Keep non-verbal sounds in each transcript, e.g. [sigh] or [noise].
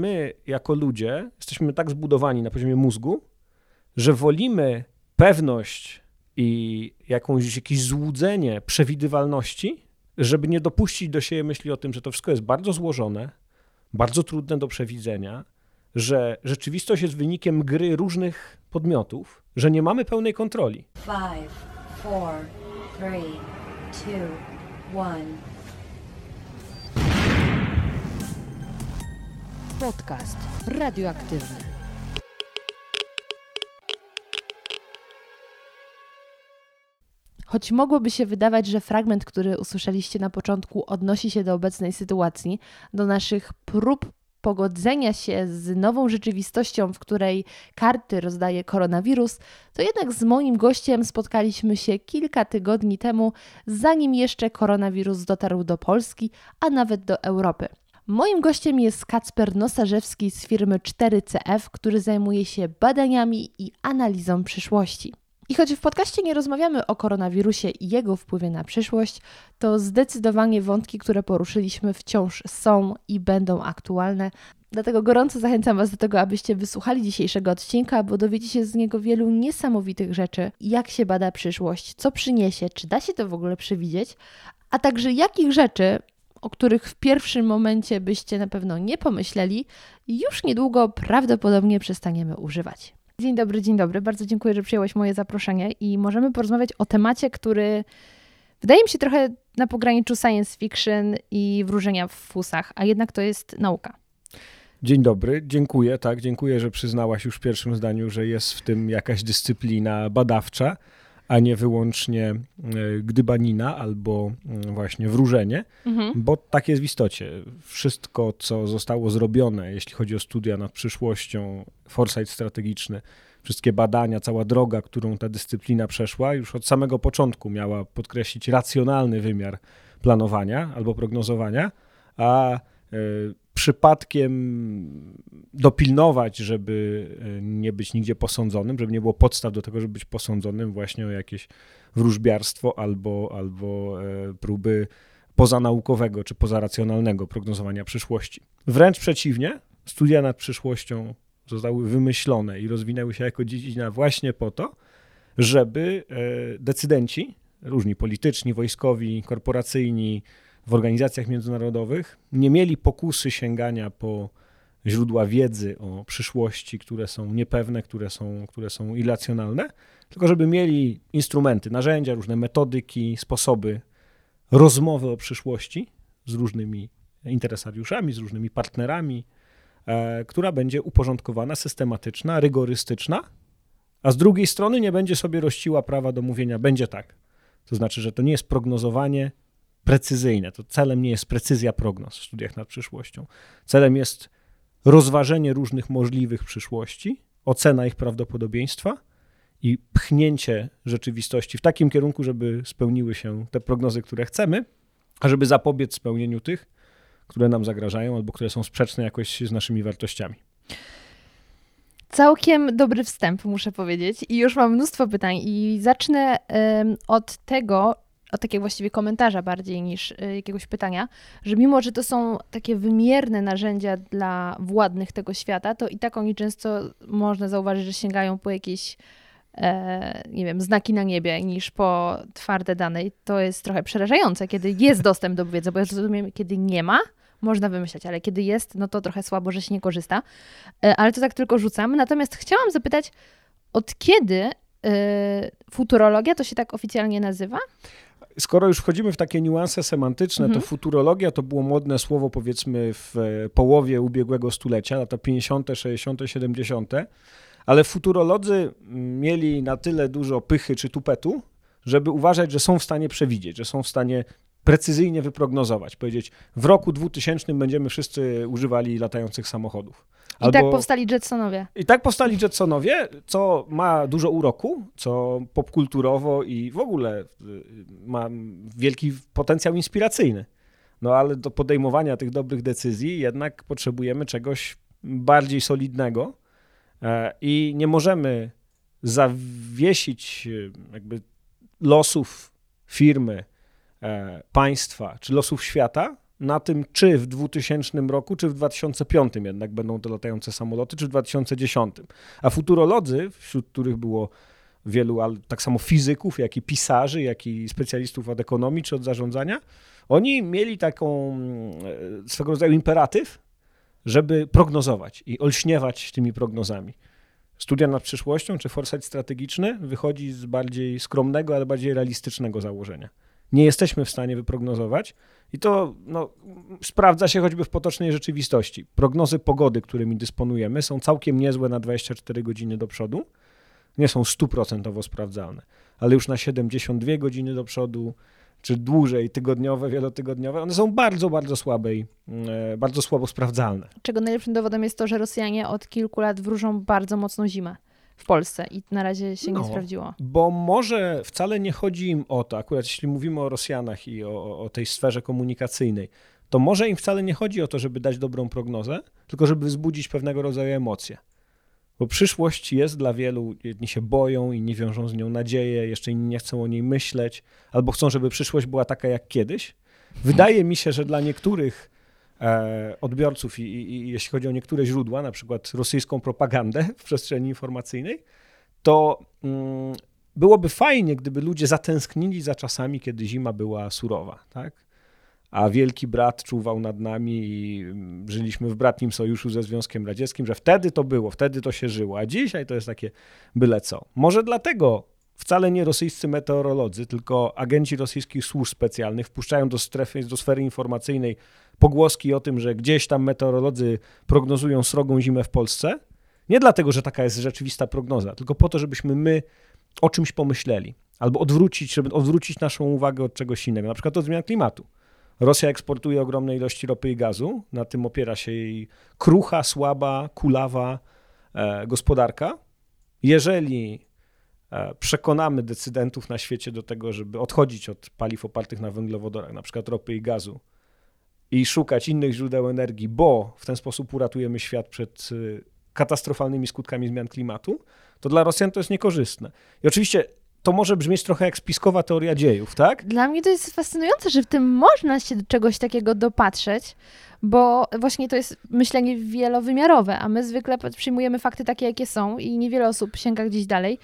my jako ludzie jesteśmy tak zbudowani na poziomie mózgu, że wolimy pewność i jakąś, jakieś złudzenie przewidywalności, żeby nie dopuścić do siebie myśli o tym, że to wszystko jest bardzo złożone, bardzo trudne do przewidzenia, że rzeczywistość jest wynikiem gry różnych podmiotów, że nie mamy pełnej kontroli. Five, four, three, two, one. Podcast radioaktywny. Choć mogłoby się wydawać, że fragment, który usłyszeliście na początku, odnosi się do obecnej sytuacji, do naszych prób pogodzenia się z nową rzeczywistością, w której karty rozdaje koronawirus, to jednak z moim gościem spotkaliśmy się kilka tygodni temu, zanim jeszcze koronawirus dotarł do Polski, a nawet do Europy. Moim gościem jest Kacper Nosarzewski z firmy 4CF, który zajmuje się badaniami i analizą przyszłości. I choć w podcaście nie rozmawiamy o koronawirusie i jego wpływie na przyszłość, to zdecydowanie wątki, które poruszyliśmy, wciąż są i będą aktualne. Dlatego gorąco zachęcam Was do tego, abyście wysłuchali dzisiejszego odcinka, bo dowiecie się z niego wielu niesamowitych rzeczy, jak się bada przyszłość, co przyniesie, czy da się to w ogóle przewidzieć, a także jakich rzeczy o których w pierwszym momencie byście na pewno nie pomyśleli, już niedługo prawdopodobnie przestaniemy używać. Dzień dobry, dzień dobry. Bardzo dziękuję, że przyjąłeś moje zaproszenie i możemy porozmawiać o temacie, który wydaje mi się trochę na pograniczu science fiction i wróżenia w fusach, a jednak to jest nauka. Dzień dobry, dziękuję, tak, dziękuję, że przyznałaś już w pierwszym zdaniu, że jest w tym jakaś dyscyplina badawcza a nie wyłącznie e, gdybanina albo mm, właśnie wróżenie, mhm. bo tak jest w istocie. Wszystko, co zostało zrobione, jeśli chodzi o studia nad przyszłością, foresight strategiczny, wszystkie badania, cała droga, którą ta dyscyplina przeszła, już od samego początku miała podkreślić racjonalny wymiar planowania albo prognozowania, a e, przypadkiem dopilnować, żeby e, nie być nigdzie posądzonym, żeby nie było podstaw do tego, żeby być posądzonym właśnie o jakieś wróżbiarstwo albo, albo e, próby pozanaukowego czy pozaracjonalnego prognozowania przyszłości. Wręcz przeciwnie, studia nad przyszłością zostały wymyślone i rozwinęły się jako dziedzina właśnie po to, żeby e, decydenci, różni polityczni, wojskowi, korporacyjni, w organizacjach międzynarodowych nie mieli pokusy sięgania po źródła wiedzy o przyszłości, które są niepewne, które są, które są irracjonalne, tylko żeby mieli instrumenty, narzędzia, różne metodyki, sposoby rozmowy o przyszłości z różnymi interesariuszami, z różnymi partnerami, e, która będzie uporządkowana, systematyczna, rygorystyczna, a z drugiej strony nie będzie sobie rościła prawa do mówienia będzie tak. To znaczy, że to nie jest prognozowanie precyzyjne. To celem nie jest precyzja prognoz w studiach nad przyszłością. Celem jest rozważenie różnych możliwych przyszłości, ocena ich prawdopodobieństwa i pchnięcie rzeczywistości w takim kierunku, żeby spełniły się te prognozy, które chcemy, a żeby zapobiec spełnieniu tych, które nam zagrażają albo które są sprzeczne jakoś z naszymi wartościami. Całkiem dobry wstęp, muszę powiedzieć. I już mam mnóstwo pytań. I zacznę od tego, o takie właściwie komentarza bardziej niż y, jakiegoś pytania, że mimo, że to są takie wymierne narzędzia dla władnych tego świata, to i tak oni często można zauważyć, że sięgają po jakieś e, nie wiem, znaki na niebie niż po twarde dane. I to jest trochę przerażające, kiedy jest dostęp do wiedzy, bo ja rozumiem, kiedy nie ma, można wymyślać, ale kiedy jest, no to trochę słabo, że się nie korzysta. E, ale to tak tylko rzucam. Natomiast chciałam zapytać, od kiedy e, futurologia to się tak oficjalnie nazywa? Skoro już wchodzimy w takie niuanse semantyczne, mhm. to futurologia to było modne słowo powiedzmy w e, połowie ubiegłego stulecia, lata 50., 60., 70., ale futurolodzy mieli na tyle dużo pychy czy tupetu, żeby uważać, że są w stanie przewidzieć, że są w stanie precyzyjnie wyprognozować, powiedzieć w roku 2000 będziemy wszyscy używali latających samochodów. I tak powstali Jetsonowie. I tak powstali Jetsonowie, co ma dużo uroku, co popkulturowo i w ogóle y, ma wielki potencjał inspiracyjny. No ale do podejmowania tych dobrych decyzji jednak potrzebujemy czegoś bardziej solidnego e, i nie możemy zawiesić y, jakby losów firmy, e, państwa czy losów świata na tym, czy w 2000 roku, czy w 2005 jednak będą to latające samoloty, czy w 2010. A futurolodzy, wśród których było wielu, tak samo fizyków, jak i pisarzy, jak i specjalistów od ekonomii czy od zarządzania, oni mieli taką e, swego rodzaju imperatyw, żeby prognozować i olśniewać tymi prognozami. Studia nad przyszłością czy foresight strategiczny wychodzi z bardziej skromnego, ale bardziej realistycznego założenia. Nie jesteśmy w stanie wyprognozować i to no, sprawdza się choćby w potocznej rzeczywistości. Prognozy pogody, którymi dysponujemy, są całkiem niezłe na 24 godziny do przodu. Nie są stuprocentowo sprawdzalne, ale już na 72 godziny do przodu, czy dłużej, tygodniowe, wielotygodniowe, one są bardzo, bardzo słabe i e, bardzo słabo sprawdzalne. Czego najlepszym dowodem jest to, że Rosjanie od kilku lat wróżą bardzo mocną zimę w Polsce i na razie się no, nie sprawdziło. Bo może wcale nie chodzi im o to, akurat jeśli mówimy o Rosjanach i o, o tej sferze komunikacyjnej, to może im wcale nie chodzi o to, żeby dać dobrą prognozę, tylko żeby wzbudzić pewnego rodzaju emocje. Bo przyszłość jest dla wielu, jedni się boją, inni wiążą z nią nadzieję, jeszcze inni nie chcą o niej myśleć, albo chcą, żeby przyszłość była taka jak kiedyś. Wydaje mi się, że dla niektórych odbiorców i, i, i, jeśli chodzi o niektóre źródła, na przykład rosyjską propagandę w przestrzeni informacyjnej, to mm, byłoby fajnie, gdyby ludzie zatęsknili za czasami, kiedy zima była surowa, tak? a wielki brat czuwał nad nami i mm, żyliśmy w bratnim sojuszu ze Związkiem Radzieckim, że wtedy to było, wtedy to się żyło, a dzisiaj to jest takie byle co. Może dlatego wcale nie rosyjscy meteorolodzy, tylko agenci rosyjskich służb specjalnych wpuszczają do, strefy, do sfery informacyjnej pogłoski o tym, że gdzieś tam meteorolodzy prognozują srogą zimę w Polsce. Nie dlatego, że taka jest rzeczywista prognoza, tylko po to, żebyśmy my o czymś pomyśleli albo odwrócić, żeby odwrócić naszą uwagę od czegoś innego, na przykład od zmian klimatu. Rosja eksportuje ogromne ilości ropy i gazu, na tym opiera się jej krucha, słaba, kulawa e, gospodarka. Jeżeli e, przekonamy decydentów na świecie do tego, żeby odchodzić od paliw opartych na węglowodorach, na przykład ropy i gazu, i szukać innych źródeł energii, bo w ten sposób uratujemy świat przed e, katastrofalnymi skutkami zmian klimatu, to dla Rosjan to jest niekorzystne. I oczywiście to może brzmieć trochę jak spiskowa teoria dziejów, tak? Dla mnie to jest fascynujące, że w tym można się do czegoś takiego dopatrzeć, bo właśnie to jest myślenie wielowymiarowe, a my zwykle przyjmujemy fakty takie, jakie są i niewiele osób sięga gdzieś dalej.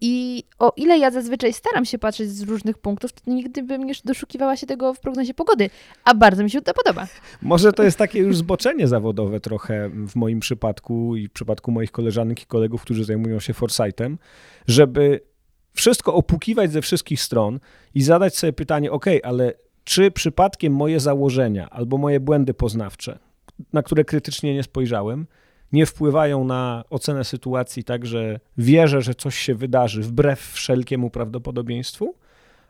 I o ile ja zazwyczaj staram się patrzeć z różnych punktów, to nigdy bym nie doszukiwała się tego w prognozie pogody, a bardzo mi się to podoba. Może to jest takie już zboczenie zawodowe trochę w moim przypadku i w przypadku moich koleżanek i kolegów, którzy zajmują się foresightem, żeby wszystko opłukiwać ze wszystkich stron i zadać sobie pytanie, ok, ale czy przypadkiem moje założenia albo moje błędy poznawcze, na które krytycznie nie spojrzałem, nie wpływają na ocenę sytuacji tak, że wierzę, że coś się wydarzy wbrew wszelkiemu prawdopodobieństwu,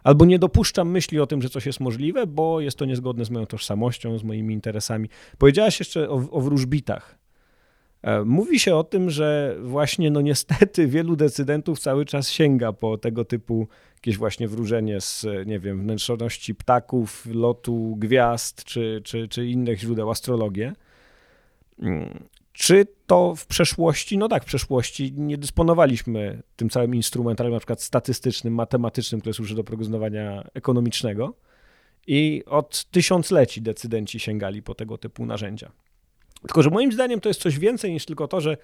albo nie dopuszczam myśli o tym, że coś jest możliwe, bo jest to niezgodne z moją tożsamością, z moimi interesami. Powiedziałaś jeszcze o, o wróżbitach. E, mówi się o tym, że właśnie, no niestety, wielu decydentów cały czas sięga po tego typu jakieś właśnie wróżenie z, nie wiem, wnętrzności ptaków, lotu gwiazd czy, czy, czy innych źródeł, astrologię. Czy to w przeszłości? No tak, w przeszłości nie dysponowaliśmy tym całym instrumentalem, na przykład statystycznym, matematycznym, które służy do prognozowania ekonomicznego. I od tysiącleci decydenci sięgali po tego typu narzędzia. Tylko, że moim zdaniem to jest coś więcej niż tylko to, że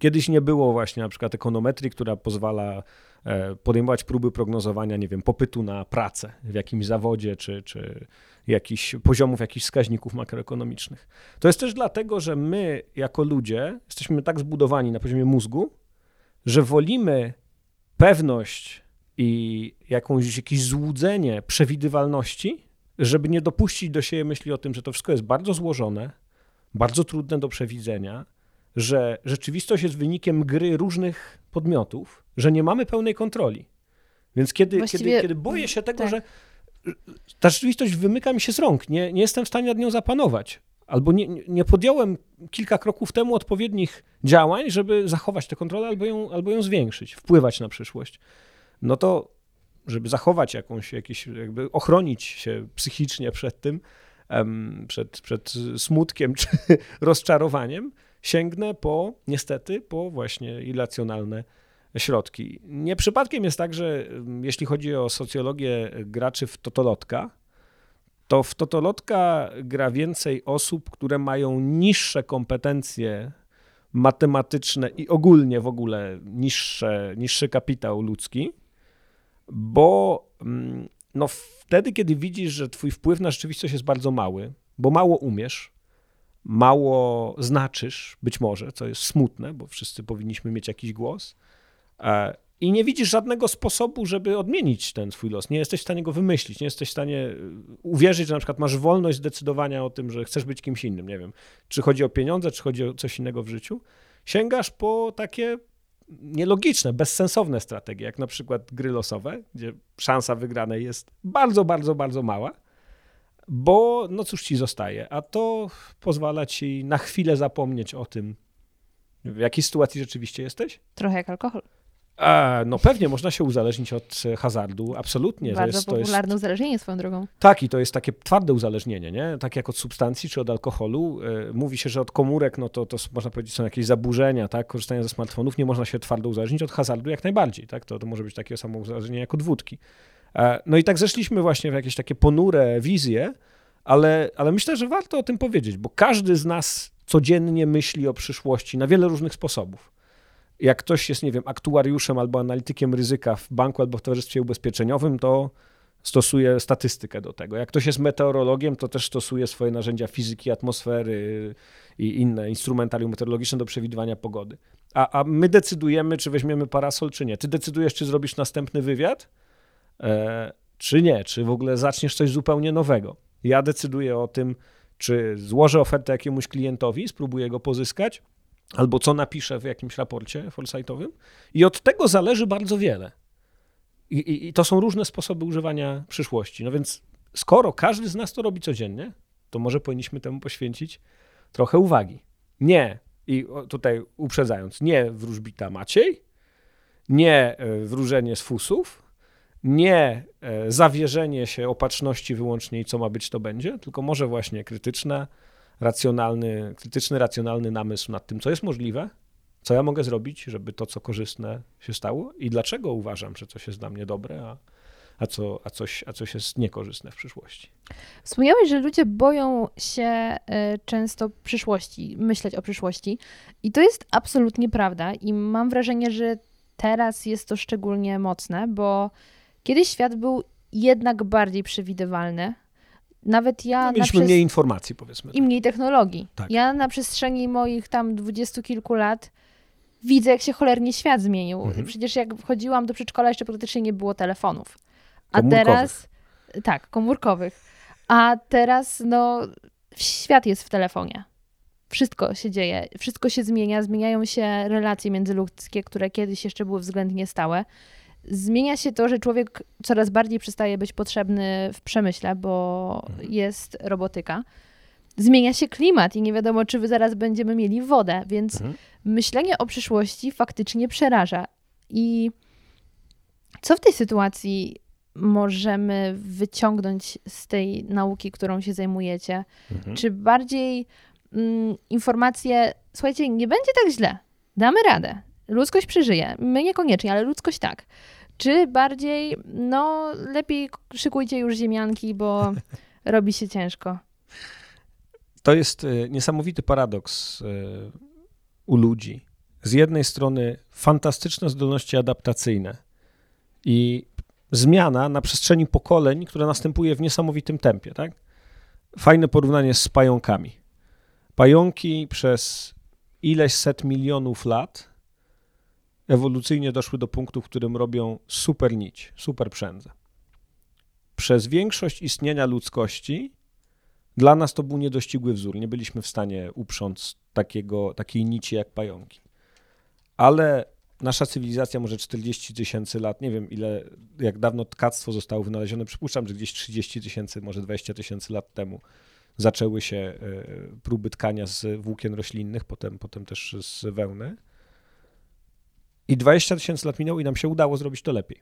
kiedyś nie było właśnie na przykład ekonometrii, która pozwala e, podejmować próby prognozowania, nie wiem, popytu na pracę w jakimś zawodzie, czy, czy jakichś poziomów, jakichś wskaźników makroekonomicznych. To jest też dlatego, że my jako ludzie jesteśmy tak zbudowani na poziomie mózgu, że wolimy pewność i jakąś, jakieś złudzenie przewidywalności, żeby nie dopuścić do siebie myśli o tym, że to wszystko jest bardzo złożone, bardzo trudne do przewidzenia, że rzeczywistość jest wynikiem gry różnych podmiotów, że nie mamy pełnej kontroli. Więc kiedy, Właściwie... kiedy, kiedy boję się tego, tak. że ta rzeczywistość wymyka mi się z rąk, nie, nie jestem w stanie nad nią zapanować, albo nie, nie podjąłem kilka kroków temu odpowiednich działań, żeby zachować tę kontrolę albo ją, albo ją zwiększyć, wpływać na przyszłość, no to żeby zachować jakąś, jakieś, jakby ochronić się psychicznie przed tym, przed, przed smutkiem czy [laughs] rozczarowaniem, sięgnę po, niestety, po właśnie irracjonalne środki. Nie przypadkiem jest tak, że jeśli chodzi o socjologię graczy w totolotka, to w Totolotka gra więcej osób, które mają niższe kompetencje matematyczne i ogólnie w ogóle niższe, niższy kapitał ludzki, bo mm, no, wtedy, kiedy widzisz, że twój wpływ na rzeczywistość jest bardzo mały, bo mało umiesz, mało znaczysz, być może, co jest smutne, bo wszyscy powinniśmy mieć jakiś głos, e, i nie widzisz żadnego sposobu, żeby odmienić ten swój los. Nie jesteś w stanie go wymyślić, nie jesteś w stanie e, uwierzyć, że na przykład masz wolność decydowania o tym, że chcesz być kimś innym. Nie wiem, czy chodzi o pieniądze, czy chodzi o coś innego w życiu. Sięgasz po takie nielogiczne, bezsensowne strategie, jak na przykład gry losowe, gdzie szansa wygranej jest bardzo, bardzo, bardzo mała, bo no cóż ci zostaje, a to pozwala ci na chwilę zapomnieć o tym, w jakiej sytuacji rzeczywiście jesteś. Trochę jak alkohol. A, no pewnie, można się uzależnić od hazardu, absolutnie. Bardzo to jest, popularne to jest, uzależnienie swoją drogą. Tak, i to jest takie twarde uzależnienie, nie? Tak jak od substancji czy od alkoholu. E, mówi się, że od komórek, no to, to można powiedzieć, są jakieś zaburzenia, tak? Korzystania ze smartfonów, nie można się twardo uzależnić od hazardu jak najbardziej, tak? To, to może być takie samo uzależnienie jak od wódki. E, no i tak zeszliśmy właśnie w jakieś takie ponure wizje, ale, ale myślę, że warto o tym powiedzieć, bo każdy z nas codziennie myśli o przyszłości na wiele różnych sposobów jak ktoś jest, nie wiem, aktuariuszem albo analitykiem ryzyka w banku albo w towarzystwie ubezpieczeniowym, to stosuje statystykę do tego. Jak ktoś jest meteorologiem, to też stosuje swoje narzędzia fizyki, atmosfery i inne instrumentarium meteorologiczne do przewidywania pogody. A, a my decydujemy, czy weźmiemy parasol, czy nie. Ty decydujesz, czy zrobisz następny wywiad, czy nie, czy w ogóle zaczniesz coś zupełnie nowego. Ja decyduję o tym, czy złożę ofertę jakiemuś klientowi, spróbuję go pozyskać, albo co napiszę w jakimś raporcie foresightowy. I od tego zależy bardzo wiele. I, i, I, to są różne sposoby używania przyszłości. No więc skoro każdy z nas to robi codziennie, to może powinniśmy temu poświęcić trochę uwagi. Nie, i tutaj uprzedzając, nie wróżbita Maciej, nie e, wróżenie z fusów, nie e, zawierzenie się opatrzności wyłącznie i co ma być, to będzie, tylko może właśnie krytyczne, racjonalny, krytyczny, racjonalny namysł nad tym, co jest możliwe, co ja mogę zrobić, żeby to, co korzystne się stało i dlaczego uważam, że coś jest dla mnie dobre, a, a, co, a, coś, a coś jest niekorzystne w przyszłości. Wspomniałeś, że ludzie boją się e, często przyszłości, myśleć o przyszłości i to jest absolutnie prawda i mam wrażenie, że teraz jest to szczególnie mocne, bo kiedyś świat był jednak bardziej przewidywalny, nawet ja. No, mieliśmy mniej informacji, powiedzmy. I tak. mniej technologii. Tak. Ja na przestrzeni moich tam dwudziestu kilku lat widzę, jak się cholernie świat zmienił. Mhm. Przecież jak wchodziłam do przedszkola, jeszcze praktycznie nie było telefonów. A teraz. Tak, komórkowych. A teraz, no, świat jest w telefonie. Wszystko się dzieje, wszystko się zmienia, zmieniają się relacje międzyludzkie, które kiedyś jeszcze były względnie stałe zmienia się to, że człowiek coraz bardziej przestaje być potrzebny w przemyśle, bo mhm. jest robotyka. Zmienia się klimat i nie wiadomo, czy zaraz będziemy mieli wodę, więc mhm. myślenie o przyszłości faktycznie przeraża. I co w tej sytuacji możemy wyciągnąć z tej nauki, którą się zajmujecie? Mhm. Czy bardziej mm, informacje, słuchajcie, nie będzie tak źle, damy radę, ludzkość przeżyje. My niekoniecznie, ale ludzkość tak. Czy bardziej, no lepiej szykujcie już ziemianki, bo [laughs] robi się ciężko. To jest e, niesamowity paradoks e, u ludzi. Z jednej strony fantastyczne zdolności adaptacyjne i zmiana na przestrzeni pokoleń, która następuje w niesamowitym tempie. Tak? Fajne porównanie z pająkami. Pająki przez ileś set milionów lat ewolucyjnie doszły do punktu, w którym robią super nić, super przędzę. Przez większość istnienia ludzkości dla nas to był niedościgły wzór. Nie byliśmy w stanie uprząc takiego, takiej nici jak pająki. Ale nasza cywilizacja może 40 tysięcy lat, nie wiem ile, jak dawno tkactwo zostało wynalezione, przypuszczam, że gdzieś 30 tysięcy, może 20 tysięcy lat temu zaczęły się e, próby tkania z włókien roślinnych, potem, potem też z wełny. I 20 tysięcy lat minęło i nam się udało zrobić to lepiej.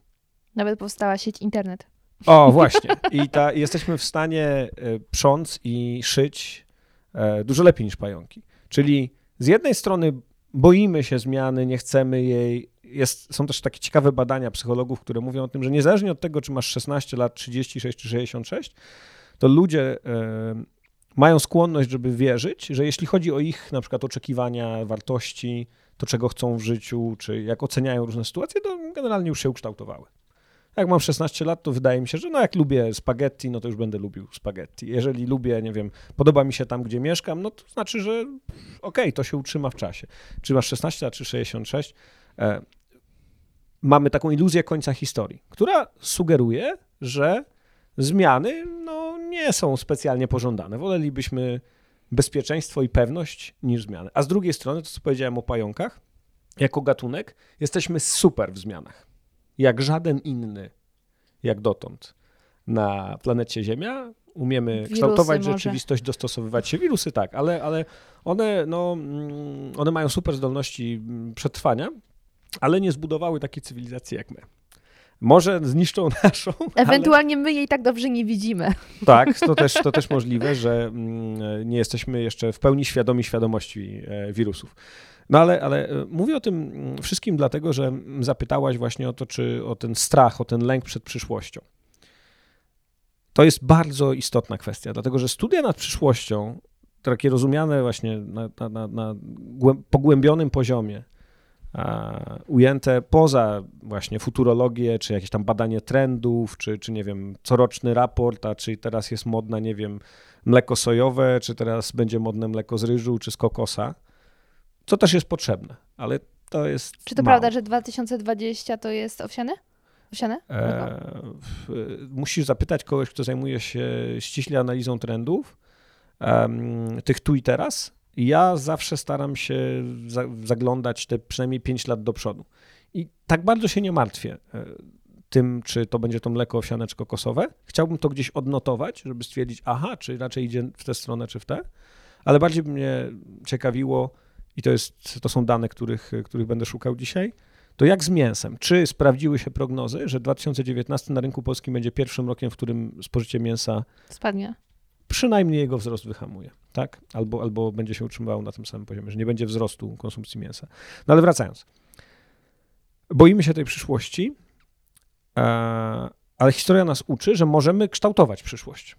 Nawet powstała sieć internet. O, [laughs] właśnie. I ta, jesteśmy w stanie e, prząc i szyć e, dużo lepiej niż pająki. Czyli z jednej strony boimy się zmiany, nie chcemy jej. Jest, są też takie ciekawe badania psychologów, które mówią o tym, że niezależnie od tego, czy masz 16 lat, 36 czy 66, to ludzie e, mają skłonność, żeby wierzyć, że jeśli chodzi o ich na przykład oczekiwania, wartości, to czego chcą w życiu, czy jak oceniają różne sytuacje, to generalnie już się ukształtowały. Jak mam 16 lat, to wydaje mi się, że no jak lubię spaghetti, no to już będę lubił spaghetti. Jeżeli lubię, nie wiem, podoba mi się tam, gdzie mieszkam, no to znaczy, że okej, okay, to się utrzyma w czasie. Czy masz 16 lat, czy 66, e, mamy taką iluzję końca historii, która sugeruje, że zmiany no, nie są specjalnie pożądane. Wolelibyśmy bezpieczeństwo i pewność niż zmiany. A z drugiej strony, to co powiedziałem o pająkach, jako gatunek jesteśmy super w zmianach. Jak żaden inny, jak dotąd na planecie Ziemia. Umiemy Wirusy kształtować może. rzeczywistość, dostosowywać się. Wirusy tak, ale, ale one, no, mm, one mają super zdolności mm, przetrwania, ale nie zbudowały takiej cywilizacji jak my. Może zniszczą [laughs] naszą. Ewentualnie ale... my jej tak dobrze nie widzimy. Tak, to też, [laughs] to też możliwe, że mm, nie jesteśmy jeszcze w pełni świadomi świadomości e, wirusów. No ale, ale e, mówię o tym wszystkim dlatego, że zapytałaś właśnie o to, czy o ten strach, o ten lęk przed przyszłością. To jest bardzo istotna kwestia, dlatego że studia nad przyszłością, takie rozumiane właśnie na, na, na, na pogłębionym poziomie, ujęte poza właśnie futurologię, czy jakieś tam badanie trendów, czy, czy nie wiem, coroczny raport, a czy teraz jest modne, nie wiem, mleko sojowe, czy teraz będzie modne mleko z ryżu, czy z kokosa, co też jest potrzebne, ale to jest Czy to mało. prawda, że 2020 to jest owsiane? Owsiane? E, musisz zapytać kogoś, kto zajmuje się ściśle analizą trendów, tych tu i teraz, ja zawsze staram się za, zaglądać te przynajmniej 5 lat do przodu. I tak bardzo się nie martwię e, tym, czy to będzie to mleko owsiane czy. Chciałbym to gdzieś odnotować, żeby stwierdzić, aha, czy raczej idzie w tę stronę, czy w tę. Ale bardziej mnie ciekawiło, i to, jest, to są dane, których, których będę szukał dzisiaj, to jak z mięsem? Czy sprawdziły się prognozy, że 2019 na rynku polskim będzie pierwszym rokiem, w którym spożycie mięsa spadnie? Przynajmniej jego wzrost wyhamuje tak? Albo, albo będzie się utrzymywał na tym samym poziomie, że nie będzie wzrostu konsumpcji mięsa. No ale wracając. Boimy się tej przyszłości, e, ale historia nas uczy, że możemy kształtować przyszłość.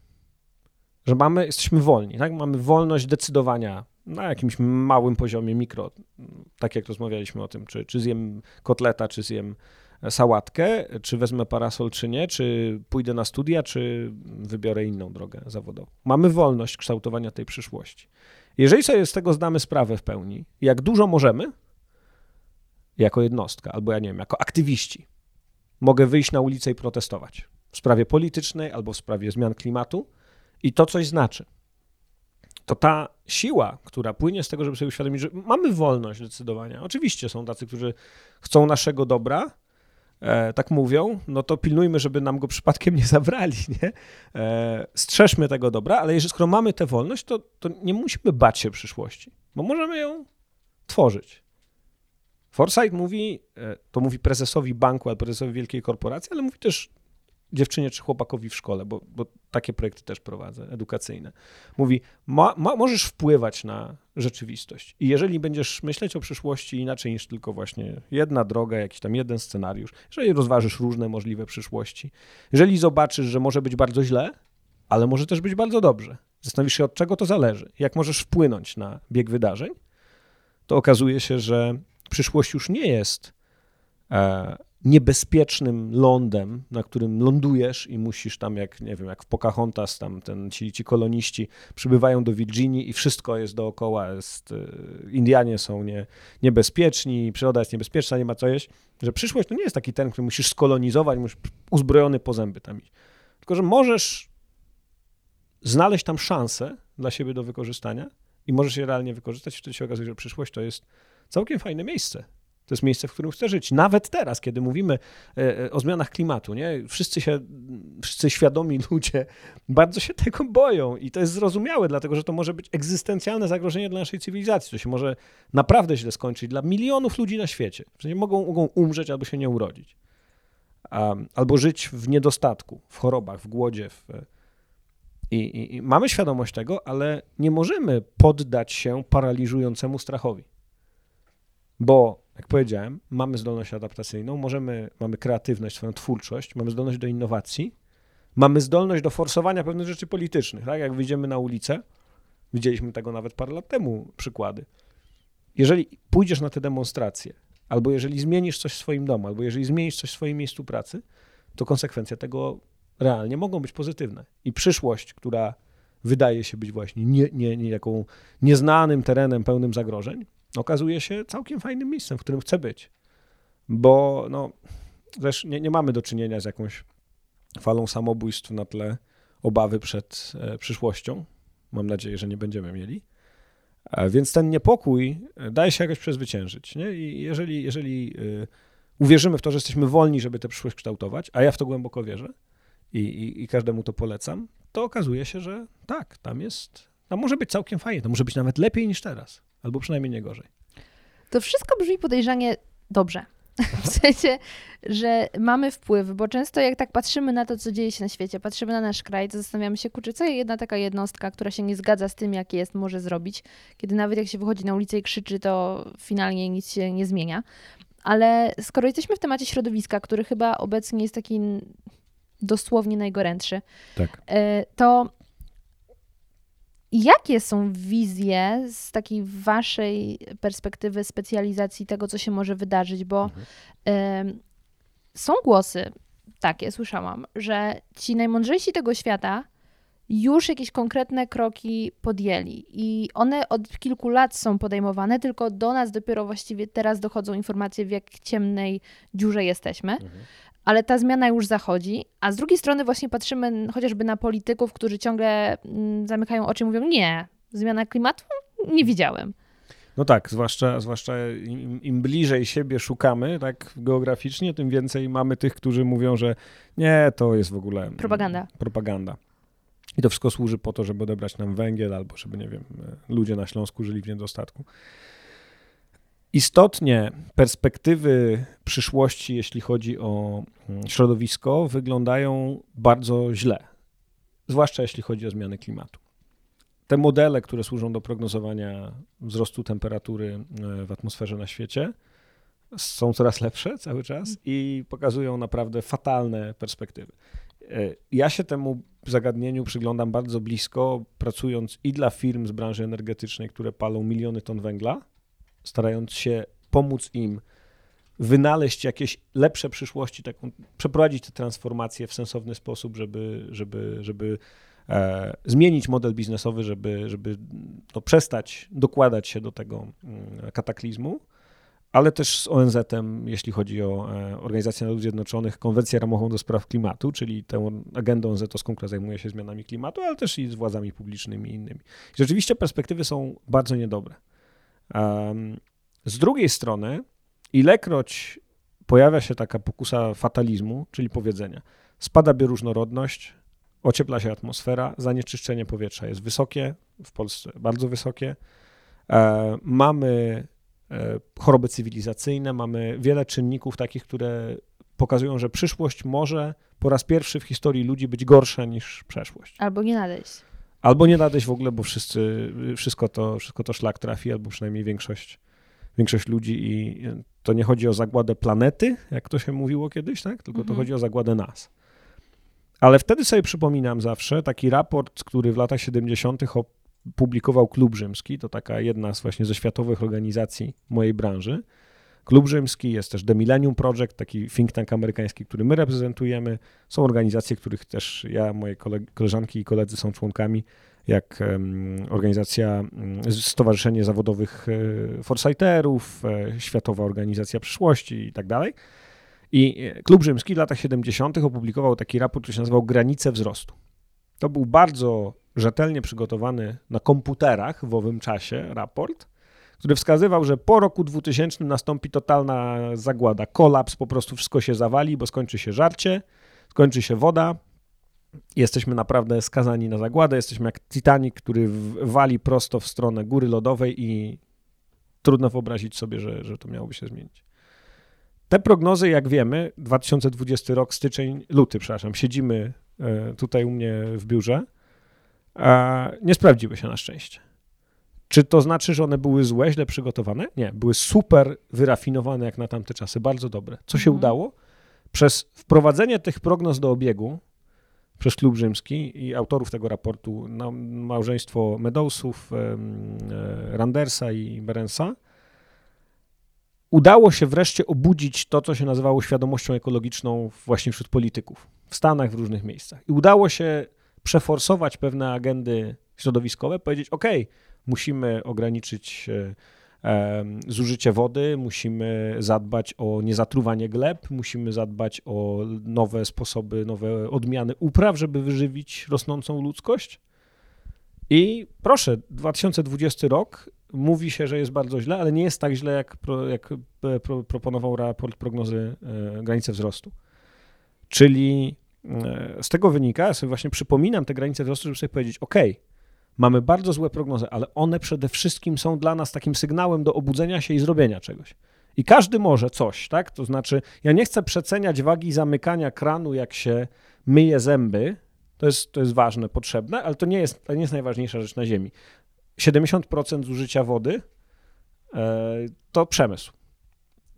Że mamy, jesteśmy wolni, tak? Mamy wolność decydowania na jakimś małym poziomie mikro, tak jak rozmawialiśmy o tym, czy, czy zjem kotleta, czy zjem sałatkę, czy wezmę parasol, czy nie, czy pójdę na studia, czy wybiorę inną drogę zawodową. Mamy wolność kształtowania tej przyszłości. Jeżeli sobie z tego zdamy sprawę w pełni, jak dużo możemy, jako jednostka, albo ja nie wiem, jako aktywiści, mogę wyjść na ulicę i protestować w sprawie politycznej albo w sprawie zmian klimatu i to coś znaczy. To ta siła, która płynie z tego, żeby sobie uświadomić, że mamy wolność decydowania. Oczywiście są tacy, którzy chcą naszego dobra, e, tak mówią, no to pilnujmy, żeby nam go przypadkiem nie zabrali, [laughs] nie? E, strzeżmy tego dobra, ale jeżeli skoro mamy tę wolność, to, to nie musimy bać się przyszłości, bo możemy ją tworzyć. Foresight mówi, e, to mówi prezesowi banku, albo prezesowi wielkiej korporacji, ale mówi też dziewczynie czy chłopakowi w szkole, bo, bo takie projekty też prowadzę, edukacyjne. Mówi, ma, ma, możesz wpływać na rzeczywistość i jeżeli będziesz myśleć o przyszłości inaczej niż tylko właśnie jedna droga, jakiś tam jeden scenariusz, jeżeli rozważysz różne możliwe przyszłości, jeżeli zobaczysz, że może być bardzo źle, ale może też być bardzo dobrze, zastanowisz się od czego to zależy, jak możesz wpłynąć na bieg wydarzeń, to okazuje się, że przyszłość już nie jest e, niebezpiecznym lądem, na którym lądujesz i musisz tam, jak nie wiem, jak w Pocahontas, tam ten, ci, ci koloniści przybywają do Virginii i wszystko jest dookoła, jest, y, Indianie są nie, niebezpieczni, przyroda jest niebezpieczna, nie ma co jeść, że przyszłość to nie jest taki ten, który musisz skolonizować, musisz uzbrojony po zęby tam iść, tylko że możesz znaleźć tam szansę dla siebie do wykorzystania i możesz je realnie wykorzystać, wtedy się okazuje, że przyszłość to jest całkiem fajne miejsce to jest miejsce, w którym chcę żyć. Nawet teraz, kiedy mówimy e, e, o zmianach klimatu, nie? Wszyscy się, wszyscy świadomi [laughs] ludzie bardzo się tego boją i to jest zrozumiałe, dlatego że to może być egzystencjalne zagrożenie dla naszej cywilizacji. To się może naprawdę źle skończyć dla milionów ludzi na świecie. Że mogą, mogą umrzeć albo się nie urodzić. albo żyć w niedostatku, w chorobach, w głodzie. W... I, i, I mamy świadomość tego, ale nie możemy poddać się paraliżującemu strachowi. Bo jak powiedziałem, mamy zdolność adaptacyjną, możemy, mamy kreatywność, swoją twórczość, mamy zdolność do innowacji, mamy zdolność do forsowania pewnych rzeczy politycznych. Tak? Jak wyjdziemy na ulicę, widzieliśmy tego nawet parę lat temu przykłady. Jeżeli pójdziesz na te demonstracje, albo jeżeli zmienisz coś w swoim domu, albo jeżeli zmienisz coś w swoim miejscu pracy, to konsekwencje tego realnie mogą być pozytywne. I przyszłość, która wydaje się być właśnie nie, nie, nie nieznanym terenem pełnym zagrożeń, okazuje się całkiem fajnym miejscem, w którym chcę być. Bo no, też nie, nie mamy do czynienia z jakąś falą samobójstw na tle obawy przed e, przyszłością. Mam nadzieję, że nie będziemy mieli. E, więc ten niepokój e, daje się jakoś przezwyciężyć. Nie? I jeżeli, jeżeli uwierzymy w to, że jesteśmy wolni, żeby tę przyszłość kształtować, a ja w to głęboko wierzę i, i, i każdemu to polecam, to okazuje się, że tak, tam jest, tam może być całkiem fajnie, to może być nawet lepiej niż teraz, albo przynajmniej nie gorzej. To wszystko brzmi podejrzanie dobrze. W sensie, że mamy wpływ, bo często jak tak patrzymy na to, co dzieje się na świecie, patrzymy na nasz kraj, to zastanawiamy się, kurczę, co jedna taka jednostka, która się nie zgadza z tym, jak jest, może zrobić, kiedy nawet jak się wychodzi na ulicę i krzyczy, to finalnie nic się nie zmienia. Ale skoro jesteśmy w temacie środowiska, który chyba obecnie jest taki dosłownie najgorętszy, tak. E, to Jakie są wizje z takiej waszej perspektywy specjalizacji tego, co się może wydarzyć? Bo mhm. y, są głosy, takie słyszałam, że ci najmądrzejsi tego świata już jakieś konkretne kroki podjęli i one od kilku lat są podejmowane, tylko do nas dopiero właściwie teraz dochodzą informacje, w jak ciemnej dziurze jesteśmy. Mhm ale ta zmiana już zachodzi, a z drugiej strony właśnie patrzymy chociażby na polityków, którzy ciągle mm, zamykają oczy i mówią, nie, zmiana klimatu nie widziałem. No tak, zwłaszcza, zwłaszcza im, im, bliżej siebie szukamy, tak geograficznie, tym więcej mamy tych, którzy mówią, że nie, to jest w ogóle propaganda. propaganda. I to wszystko służy po to, żeby odebrać nam węgiel, albo żeby, nie wiem, ludzie na Śląsku żyli w niedostatku. Istotnie perspektywy przyszłości, jeśli chodzi o mm, środowisko, wyglądają bardzo źle, zwłaszcza jeśli chodzi o zmiany klimatu. Te modele, które służą do prognozowania wzrostu temperatury e, w atmosferze na świecie, są coraz lepsze cały czas i pokazują naprawdę fatalne perspektywy. E, ja się temu zagadnieniu przyglądam bardzo blisko, pracując i dla firm z branży energetycznej, które palą miliony ton węgla, starając się pomóc im wynaleźć jakieś lepsze przyszłości, taką, przeprowadzić tę transformację w sensowny sposób, żeby, żeby, żeby e, zmienić model biznesowy, żeby, żeby no, przestać dokładać się do tego mm, kataklizmu, ale też z ONZ-em, jeśli chodzi o e, Organizację Narodów Zjednoczonych, konwencję ramową do spraw klimatu, czyli tę agendę ONZ-owską, która zajmuje się zmianami klimatu, ale też i z władzami publicznymi i innymi. I rzeczywiście perspektywy są bardzo niedobre. Z drugiej strony, ilekroć pojawia się taka pokusa fatalizmu, czyli powiedzenia, spada bioróżnorodność, ociepla się atmosfera, zanieczyszczenie powietrza jest wysokie, w Polsce bardzo wysokie, e, mamy e, choroby cywilizacyjne, mamy wiele czynników takich, które pokazują, że przyszłość może po raz pierwszy w historii ludzi być gorsza niż przeszłość. Albo nie nadejść. Albo nie nadejść w ogóle, bo wszyscy, wszystko to, wszystko to szlak trafi, albo przynajmniej większość, większość ludzi i to nie chodzi o zagładę planety, jak to się mówiło kiedyś, tak? tylko to mhm. chodzi o zagładę nas. Ale wtedy sobie przypominam zawsze taki raport, który w latach 70. opublikował Klub Rzymski, to taka jedna z właśnie ze światowych organizacji mojej branży, Klub Rzymski, jest też The Millennium Project, taki think tank amerykański, który my reprezentujemy. Są organizacje, których też ja, moje koleżanki i koledzy są członkami, jak organizacja, Stowarzyszenie Zawodowych e, Foresighterów, e, Światowa Organizacja Przyszłości i tak dalej. I e, Klub Rzymski w latach 70. opublikował taki raport, który się nazywał Granice Wzrostu. To był bardzo rzetelnie przygotowany na komputerach w owym czasie raport, który wskazywał, że po roku 2000 nastąpi totalna zagłada, kolaps, po prostu wszystko się zawali, bo skończy się żarcie, skończy się woda. Jesteśmy naprawdę skazani na zagładę. Jesteśmy jak Titanic, który wali prosto w stronę góry lodowej i trudno wyobrazić sobie, że, że to miałoby się zmienić. Te prognozy, jak wiemy, 2020 rok, styczeń, luty, przepraszam, siedzimy e, tutaj u mnie w biurze, nie sprawdziły się na szczęście. Czy to znaczy, że one były złe, źle przygotowane? Nie, były super wyrafinowane jak na tamte czasy, bardzo dobre. Co się mhm. udało? Przez wprowadzenie tych prognoz do obiegu, przez Klub Rzymski i autorów tego raportu, no, małżeństwo Meadowsów, e, Randersa i Berensa, udało się wreszcie obudzić to, co się nazywało świadomością ekologiczną właśnie wśród polityków w Stanach, w różnych miejscach. I udało się przeforsować pewne agendy środowiskowe, powiedzieć: OK, musimy ograniczyć e, zużycie wody, musimy zadbać o niezatruwanie gleb, musimy zadbać o nowe sposoby, nowe odmiany upraw, żeby wyżywić rosnącą ludzkość. I proszę, 2020 rok mówi się, że jest bardzo źle, ale nie jest tak źle, jak, pro, jak e, pro, proponował raport prognozy e, granice wzrostu. Czyli e, z tego wynika, ja sobie właśnie przypominam te granice wzrostu, żeby sobie powiedzieć, ok, mamy bardzo złe prognozy, ale one przede wszystkim są dla nas takim sygnałem do obudzenia się i zrobienia czegoś. I każdy może coś, tak? To znaczy, ja nie chcę przeceniać wagi zamykania kranu, jak się myje zęby. To jest, to jest ważne, potrzebne, ale to nie jest, to nie jest najważniejsza rzecz na Ziemi. 70% zużycia wody e, to przemysł.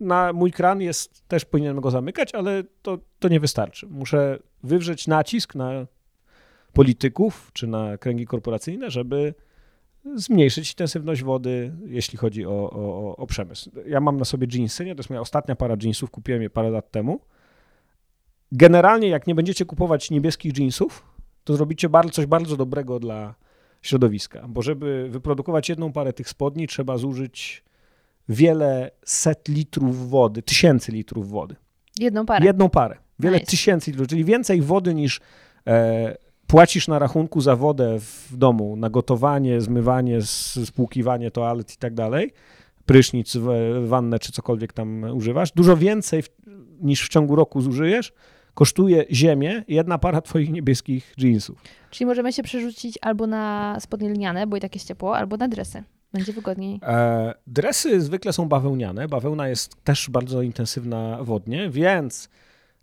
Na mój kran jest, też powinienem go zamykać, ale to, to nie wystarczy. Muszę wywrzeć nacisk na polityków czy na kręgi korporacyjne, żeby zmniejszyć intensywność wody, jeśli chodzi o, o, o przemysł. Ja mam na sobie jeansy, nie? to jest moja ostatnia para jeansów, kupiłem je parę lat temu. Generalnie, jak nie będziecie kupować niebieskich jeansów, to zrobicie bardzo, coś bardzo dobrego dla środowiska, bo żeby wyprodukować jedną parę tych spodni, trzeba zużyć wiele set litrów wody, tysięcy litrów wody. Jedną parę. Jedną parę. Wiele nice. tysięcy litrów, czyli więcej wody niż e, płacisz na rachunku za wodę w domu, na gotowanie, zmywanie, spłukiwanie toalet i tak dalej, prysznic, wannę czy cokolwiek tam używasz, dużo więcej w, niż w ciągu roku zużyjesz, kosztuje ziemię jedna para twoich niebieskich jeansów. Czyli możemy się przerzucić albo na spodnie lniane, bo i tak jest ciepło, albo na dresy. Będzie wygodniej. E, dresy zwykle są bawełniane. Bawełna jest też bardzo intensywna wodnie, więc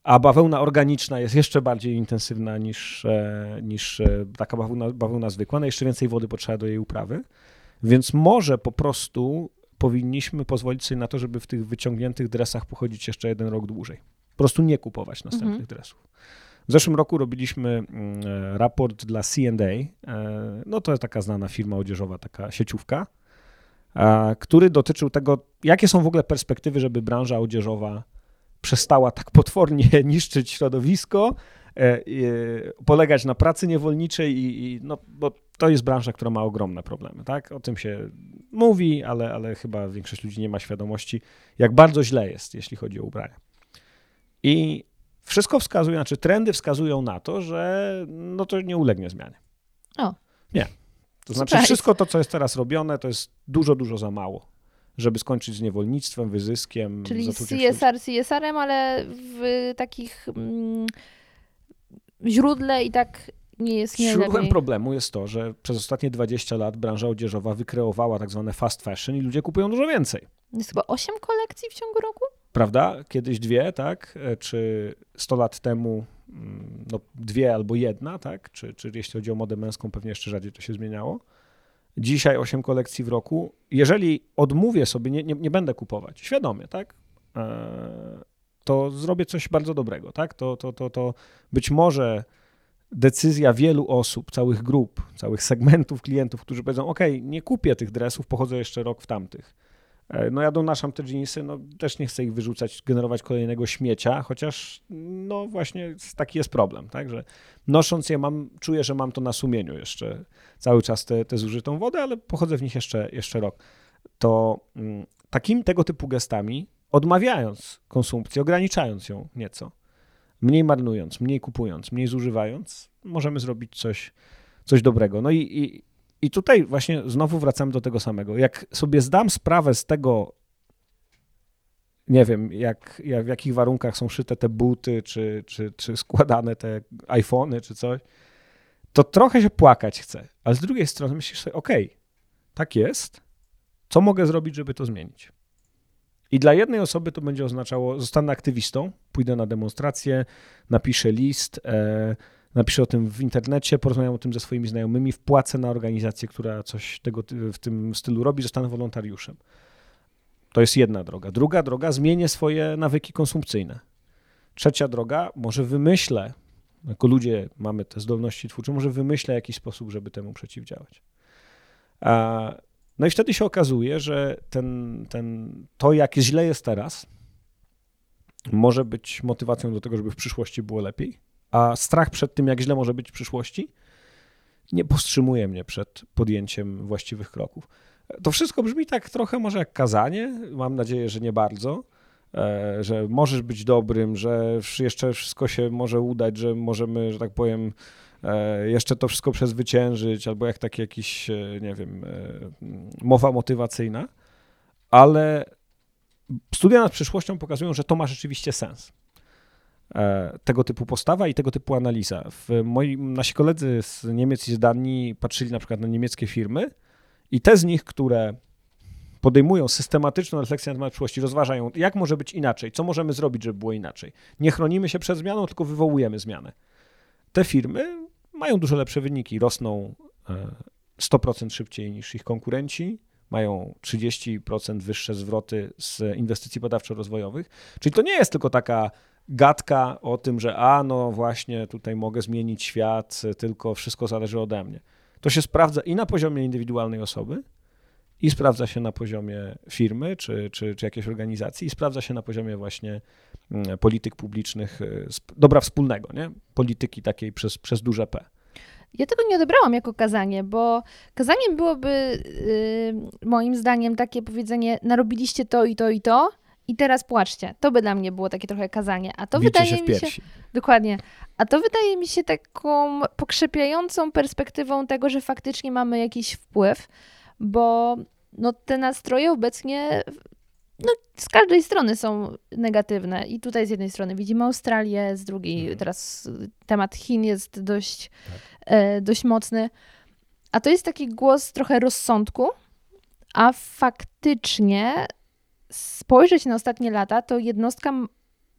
a bawełna organiczna jest jeszcze bardziej intensywna niż, e, niż e, taka bawełna, bawełna zwykła. No jeszcze więcej wody potrzeba do jej uprawy. Więc może po prostu powinniśmy pozwolić sobie na to, żeby w tych wyciągniętych dresach pochodzić jeszcze jeden rok dłużej. Po prostu nie kupować następnych mhm. dresów. W zeszłym roku robiliśmy mm, e, raport dla C&A. No to jest taka znana firma odzieżowa, taka sieciówka, który dotyczył tego, jakie są w ogóle perspektywy, żeby branża odzieżowa przestała tak potwornie [laughs] niszczyć środowisko, e, polegać na pracy niewolniczej i, i, no, bo to jest branża, która ma ogromne problemy, tak? O tym się mówi, ale, ale chyba większość ludzi nie ma świadomości, jak bardzo źle jest, jeśli chodzi o ubrania. I wszystko wskazuje, znaczy trendy wskazują na to, że no to nie ulegnie zmianie. O. Nie. To znaczy Surprise. wszystko to, co jest teraz robione, to jest dużo, dużo za mało żeby skończyć z niewolnictwem, wyzyskiem. Czyli CSR CSR-em, ale w takich mm, źródle i tak nie jest nie Źródłem problemu jest to, że przez ostatnie 20 lat branża odzieżowa wykreowała tak zwane fast fashion i ludzie kupują dużo więcej. Jest chyba 8 kolekcji w ciągu roku? Prawda? Kiedyś dwie, tak? E, czy 100 lat temu mm, no, dwie albo jedna, tak? Czy, czy jeśli chodzi o modę męską, pewnie jeszcze rzadziej to się zmieniało dzisiaj 8 kolekcji w roku. Jeżeli odmówię sobie, nie, nie, nie będę kupować, świadomie, tak? E, to zrobię coś bardzo dobrego, tak? To, to, to, to być może decyzja wielu osób, całych grup, całych segmentów klientów, którzy powiedzą: OK, nie kupię tych dresów, pochodzę jeszcze rok w tamtych. E, no ja donaszam te jeansy, no też nie chcę ich wyrzucać, generować kolejnego śmiecia, chociaż no właśnie taki jest problem, tak, że nosząc je mam, czuję, że mam to na sumieniu jeszcze cały czas tę zużytą wodę, ale pochodzę w nich jeszcze, jeszcze rok. To mm, takim tego typu gestami, odmawiając konsumpcji, ograniczając ją nieco, mniej marnując, mniej kupując, mniej zużywając, możemy zrobić coś, coś dobrego. No i, i i tutaj właśnie znowu wracamy do tego samego. Jak sobie zdam sprawę z tego, nie wiem, jak, jak, w jakich warunkach są szyte te buty, czy, czy, czy składane te iPhony, czy coś, to trochę się płakać chce. Ale z drugiej strony myślisz sobie, okej, okay, tak jest, co mogę zrobić, żeby to zmienić? I dla jednej osoby to będzie oznaczało, zostanę aktywistą, pójdę na demonstrację, napiszę list, e, napiszę o tym w internecie, porozmawiam o tym ze swoimi znajomymi, wpłacę na organizację, która coś tego w tym stylu robi, zostanę wolontariuszem. To jest jedna droga. Druga droga, zmienię swoje nawyki konsumpcyjne. Trzecia droga, może wymyślę jako ludzie mamy te zdolności twórcze, może wymyślę jakiś sposób, żeby temu przeciwdziałać. A, no i wtedy się okazuje, że ten, ten, to, jak źle jest teraz, może być motywacją do tego, żeby w przyszłości było lepiej, a strach przed tym, jak źle może być w przyszłości, nie powstrzymuje mnie przed podjęciem właściwych kroków. To wszystko brzmi tak trochę może jak kazanie, mam nadzieję, że nie bardzo, e, że możesz być dobrym, że jeszcze wszystko się może udać, że możemy, że tak powiem, e, jeszcze to wszystko przezwyciężyć, albo jak taki jakiś, e, nie wiem, mowa motywacyjna, ale studia nad przyszłością pokazują, że to ma rzeczywiście sens. Tego typu postawa i tego typu analiza. W moim, nasi koledzy z Niemiec i z Danii patrzyli na przykład na niemieckie firmy, i te z nich, które podejmują systematyczną refleksję na temat przyszłości, rozważają, jak może być inaczej, co możemy zrobić, żeby było inaczej. Nie chronimy się przed zmianą, tylko wywołujemy zmianę. Te firmy mają dużo lepsze wyniki, rosną 100% e, szybciej niż ich konkurenci, mają 30% wyższe zwroty z inwestycji badawczo-rozwojowych. Czyli to nie jest tylko taka gadka o tym, że a no właśnie tutaj mogę zmienić świat, tylko wszystko zależy ode mnie. To się sprawdza i na poziomie indywidualnej osoby, i sprawdza się na poziomie firmy czy, czy, czy jakiejś organizacji, i sprawdza się na poziomie właśnie mm, polityk publicznych, y, dobra wspólnego, nie? polityki takiej przez, przez duże P. Ja tego nie odebrałam jako kazanie, bo kazaniem byłoby yy, moim zdaniem takie powiedzenie: narobiliście to i to i to, i teraz płaczcie. To by dla mnie było takie trochę kazanie. A to Bicie wydaje się mi się. Dokładnie. A to wydaje mi się taką pokrzepiającą perspektywą tego, że faktycznie mamy jakiś wpływ, bo no, te nastroje obecnie no, z każdej strony są negatywne. I tutaj z jednej strony widzimy Australię, z drugiej mhm. teraz temat Chin jest dość, tak. e, dość mocny. A to jest taki głos trochę rozsądku, a faktycznie spojrzeć na ostatnie lata, to jednostka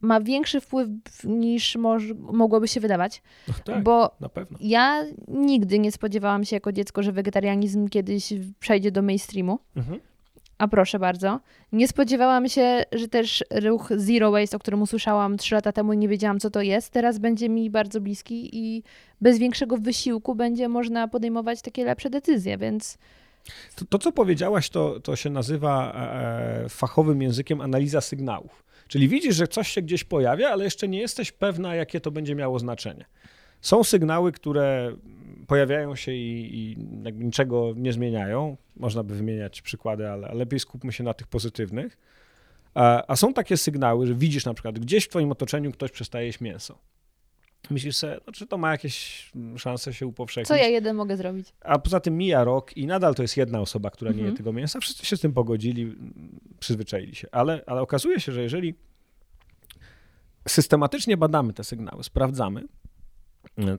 ma większy wpływ niż moż, mogłoby się wydawać. No tak, bo ja nigdy nie spodziewałam się jako dziecko, że wegetarianizm kiedyś przejdzie do mainstreamu. Mhm. A proszę bardzo. Nie spodziewałam się, że też ruch Zero Waste, o którym usłyszałam trzy lata temu i nie wiedziałam, co to jest, teraz będzie mi bardzo bliski i bez większego wysiłku będzie można podejmować takie lepsze decyzje, więc to, to, co powiedziałaś, to, to się nazywa e, fachowym językiem analiza sygnałów. Czyli widzisz, że coś się gdzieś pojawia, ale jeszcze nie jesteś pewna, jakie to będzie miało znaczenie. Są sygnały, które pojawiają się i, i jakby niczego nie zmieniają. Można by wymieniać przykłady, ale, lepiej skupmy się na tych pozytywnych. A, a są takie sygnały, że widzisz na przykład gdzieś w twoim otoczeniu ktoś przestaje jeść mięso. Myślisz sobie, no, czy to ma jakieś szanse się upowszechnić? Co ja jeden mogę zrobić? A poza tym mija rok i nadal to jest jedna osoba, która nie je mhm. tego mięsa. Wszyscy się z tym pogodzili, przyzwyczaili się. Ale, ale okazuje się, że jeżeli systematycznie badamy te sygnały, sprawdzamy,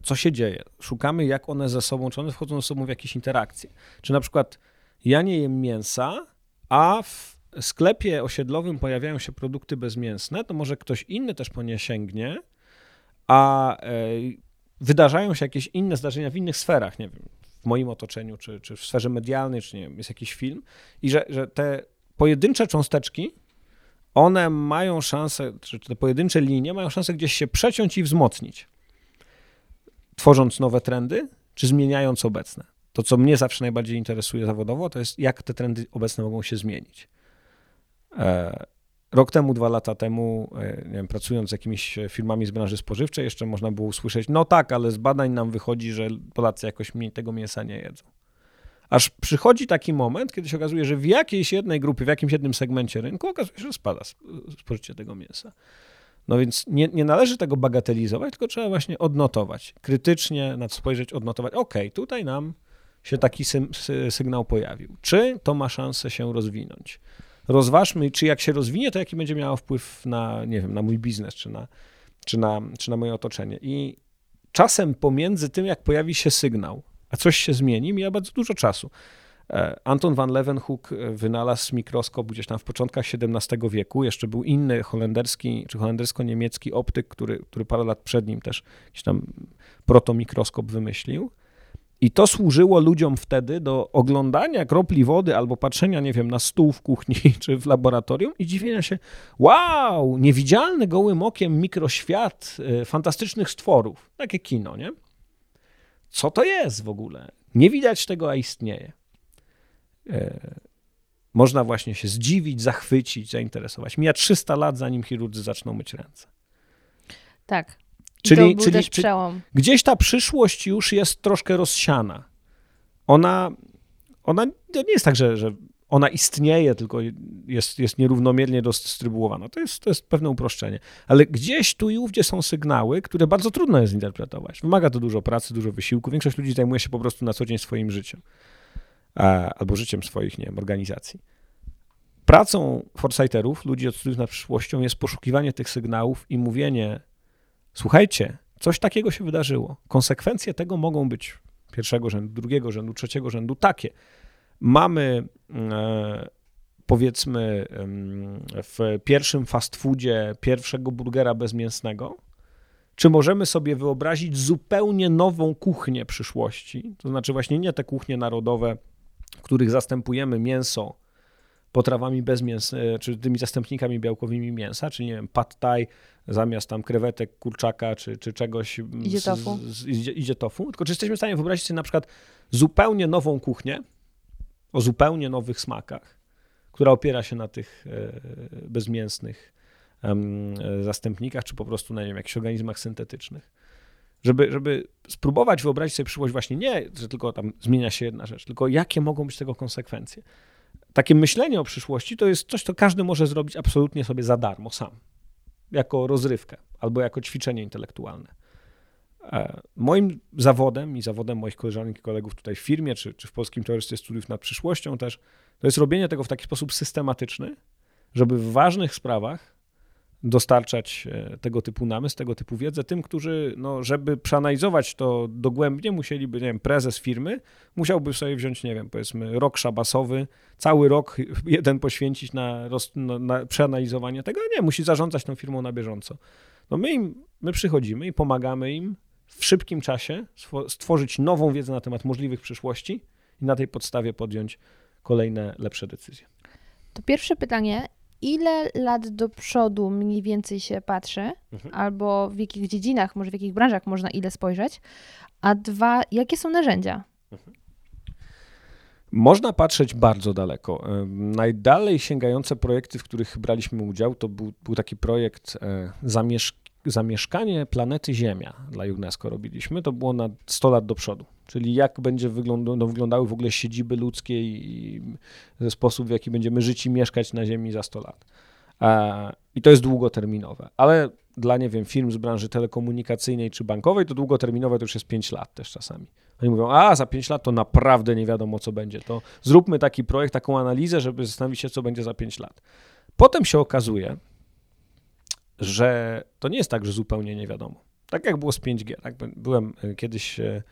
co się dzieje, szukamy, jak one ze sobą, czy one wchodzą ze sobą w jakieś interakcje. Czy na przykład ja nie jem mięsa, a w sklepie osiedlowym pojawiają się produkty bezmięsne, to może ktoś inny też po nie sięgnie a e, wydarzają się jakieś inne zdarzenia w innych sferach, nie wiem, w moim otoczeniu, czy, czy w sferze medialnej, czy nie wiem, jest jakiś film, i że, że te pojedyncze cząsteczki, one mają szansę, czy te pojedyncze linie mają szansę gdzieś się przeciąć i wzmocnić, tworząc nowe trendy, czy zmieniając obecne. To, co mnie zawsze najbardziej interesuje zawodowo, to jest, jak te trendy obecne mogą się zmienić. E, Rok temu, dwa lata temu, e, wiem, pracując z jakimiś firmami z branży spożywczej, jeszcze można było usłyszeć, no tak, ale z badań nam wychodzi, że Polacy jakoś mniej tego mięsa nie jedzą. Aż przychodzi taki moment, kiedy się okazuje, że w jakiejś jednej grupie, w jakimś jednym segmencie rynku okazuje się, że spada spożycie tego mięsa. No więc nie, nie należy tego bagatelizować, tylko trzeba właśnie odnotować, krytycznie na to spojrzeć, odnotować, ok, tutaj nam się taki sy sygnał pojawił. Czy to ma szansę się rozwinąć? Rozważmy, czy jak się rozwinie, to jaki będzie miało wpływ na, nie wiem, na mój biznes, czy na, czy na, czy na moje otoczenie. I czasem pomiędzy tym, jak pojawi się sygnał, a coś się zmieni, mija bardzo dużo czasu. E, Anton van Leeuwenhoek e, wynalazł mikroskop gdzieś tam w początkach XVII wieku. Jeszcze był inny holenderski czy holendersko-niemiecki optyk, który, który parę lat przed nim też jakiś tam protomikroskop wymyślił. I to służyło ludziom wtedy do oglądania kropli wody albo patrzenia, nie wiem, na stół w kuchni [laughs] czy w laboratorium i dziwienia się, wow, niewidzialny gołym okiem mikroświat y, fantastycznych stworów. Takie kino, nie? Co to jest w ogóle? Nie widać tego, a istnieje. E, można właśnie się zdziwić, zachwycić, zainteresować. Mija 300 lat, zanim chirurdzy zaczną myć ręce. Tak. Czyli, to czyli. Gdzieś ta przyszłość już jest troszkę rozsiana. Ona, ona to nie jest tak, że, że ona istnieje, tylko jest, jest nierównomiernie dystrybuowana. To jest, to jest pewne uproszczenie. Ale gdzieś tu i ówdzie są sygnały, które bardzo trudno jest interpretować. Wymaga to dużo pracy, dużo wysiłku. Większość ludzi zajmuje się po prostu na co dzień swoim życiem. Albo życiem swoich, nie wiem, organizacji. Pracą foresighterów, ludzi od studiów nad przyszłością, jest poszukiwanie tych sygnałów i mówienie, słuchajcie, coś takiego się wydarzyło. Konsekwencje tego mogą być pierwszego rzędu, drugiego rzędu, trzeciego rzędu takie. Mamy e, powiedzmy w pierwszym fast foodzie pierwszego burgera bezmięsnego, czy możemy sobie wyobrazić zupełnie nową kuchnię przyszłości? To znaczy właśnie nie te kuchnie narodowe, w których zastępujemy mięso potrawami bez mięsa, e, czy tymi zastępnikami białkowymi mięsa, czy nie wiem, pad thai zamiast tam krewetek, kurczaka, czy, czy czegoś idzie tofu. Z, z, idzie, idzie tofu. Tylko czy jesteśmy w stanie wyobrazić sobie na przykład zupełnie nową kuchnię, o zupełnie nowych smakach, która opiera się na tych e, bezmięsnych zastępnikach, czy po prostu na nie wiem, jakichś organizmach syntetycznych. Żeby, żeby spróbować wyobrazić sobie przyszłość właśnie nie, że tylko tam zmienia się jedna rzecz, tylko jakie mogą być tego konsekwencje takie myślenie o przyszłości to jest coś, co każdy może zrobić absolutnie sobie za darmo sam, jako rozrywkę albo jako ćwiczenie intelektualne. E, moim zawodem i zawodem moich koleżanek i kolegów tutaj w firmie, czy, czy w Polskim Towarzystwie Studiów nad Przyszłością też, to jest robienie tego w taki sposób systematyczny, żeby w ważnych sprawach dostarczać e, tego typu namysł, tego typu wiedzę tym, którzy, no, żeby przeanalizować to dogłębnie, musieliby, nie wiem, prezes firmy musiałby sobie wziąć, nie wiem, powiedzmy rok szabasowy, cały rok [laughs] jeden poświęcić na, roz, no, na przeanalizowanie tego, nie, musi zarządzać tą firmą na bieżąco. No my im, my przychodzimy i pomagamy im w szybkim czasie stworzyć nową wiedzę na temat możliwych przyszłości i na tej podstawie podjąć kolejne lepsze decyzje. To pierwsze pytanie, ile lat do przodu mniej więcej się patrzy, mhm. albo w jakich dziedzinach, może w jakich branżach można ile spojrzeć, a dwa, jakie są narzędzia? Mhm. Można patrzeć bardzo daleko. Najdalej sięgające projekty, w których braliśmy udział, to był, był taki projekt e, zamieszk zamieszkanie planety Ziemia dla UNESCO robiliśmy, to było na 100 lat do przodu. Czyli jak będzie no, wyglądały w ogóle siedziby ludzkie i, i sposób, w jaki będziemy żyć i mieszkać na Ziemi za 100 lat. E, I to jest długoterminowe. Ale dla, nie wiem, firm z branży telekomunikacyjnej czy bankowej, to długoterminowe to już jest 5 lat też czasami. Oni mówią, a za 5 lat to naprawdę nie wiadomo, co będzie. To zróbmy taki projekt, taką analizę, żeby zastanowić się, co będzie za 5 lat. Potem się okazuje, że to nie jest tak, że zupełnie nie wiadomo. Tak jak było z 5G. Tak? Byłem e, kiedyś e,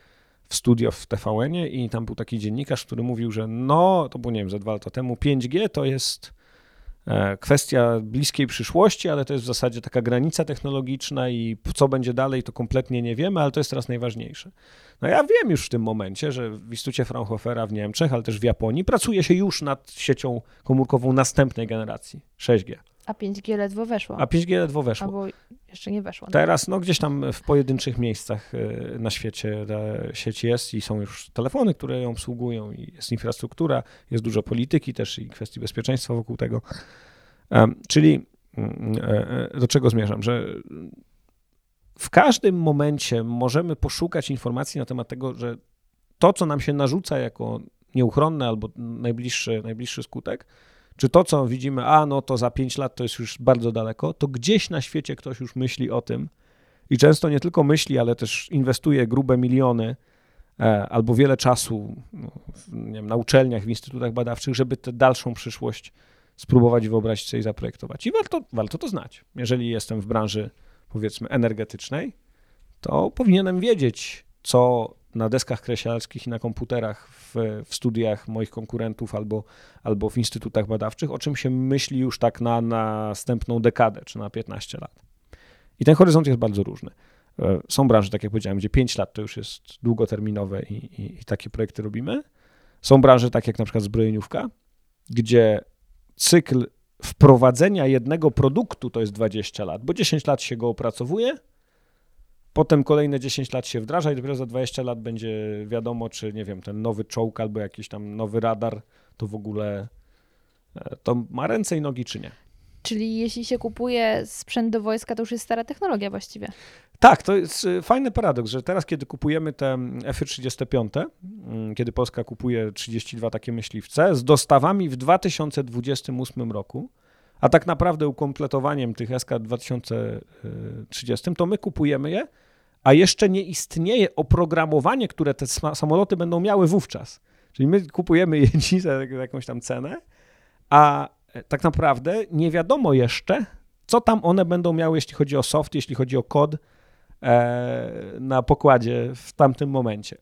w studio w tvn i tam był taki dziennikarz, który mówił, że no, to było, nie wiem, ze dwa lata temu, 5G to jest e, kwestia bliskiej przyszłości, ale to jest w zasadzie taka granica technologiczna i co będzie dalej, to kompletnie nie wiemy, ale to jest teraz najważniejsze. No ja wiem już w tym momencie, że w Instytucie Fraunhofera w Niemczech, ale też w Japonii pracuje się już nad siecią komórkową następnej generacji, 6G. A 5G ledwo weszło. A 5G ledwo weszło. Albo jeszcze nie weszło. No. Teraz no gdzieś tam w pojedynczych miejscach y, na świecie ta sieć jest i są już telefony, które ją obsługują i jest infrastruktura, jest dużo polityki też i kwestii bezpieczeństwa wokół tego. Czyli mm, e, e, do czego zmierzam, że w każdym momencie możemy poszukać informacji na temat tego, że to, co nam się narzuca jako nieuchronne albo najbliższy, najbliższy skutek, czy to, co widzimy, a no to za 5 lat to jest już bardzo daleko, to gdzieś na świecie ktoś już myśli o tym i często nie tylko myśli, ale też inwestuje grube miliony e, albo wiele czasu no, nie wiem, na uczelniach, w instytutach badawczych, żeby tę dalszą przyszłość spróbować wyobrazić sobie i zaprojektować. I warto, warto to znać. Jeżeli jestem w branży, powiedzmy, energetycznej, to powinienem wiedzieć, co na deskach kreślarskich i na komputerach w, w, studiach moich konkurentów albo, albo w instytutach badawczych, o czym się myśli już tak na następną dekadę czy na 15 lat. I ten horyzont jest bardzo różny. E, są branże, tak jak powiedziałem, gdzie 5 lat to już jest długoterminowe i, i, i takie projekty robimy. Są branże, tak jak na przykład zbrojeniówka, gdzie cykl wprowadzenia jednego produktu to jest 20 lat, bo 10 lat się go opracowuje, potem kolejne 10 lat się wdraża i dopiero za 20 lat będzie wiadomo, czy nie wiem, ten nowy czołg albo jakiś tam nowy radar to w ogóle e, to ma ręce i nogi, czy nie. Czyli jeśli się kupuje sprzęt do wojska, to już jest stara technologia właściwie. Tak, to jest y, fajny paradoks, że teraz, kiedy kupujemy te F-35, mm, kiedy Polska kupuje 32 takie myśliwce, z dostawami w 2028 roku, a tak naprawdę ukompletowaniem tych SK 2030, to my kupujemy je, a jeszcze nie istnieje oprogramowanie, które te samoloty będą miały wówczas. Czyli my kupujemy je [laughs] dziś za jakąś tam cenę, a e, tak naprawdę nie wiadomo jeszcze, co tam one będą miały, jeśli chodzi o soft, jeśli chodzi o kod, E, na pokładzie w tamtym momencie.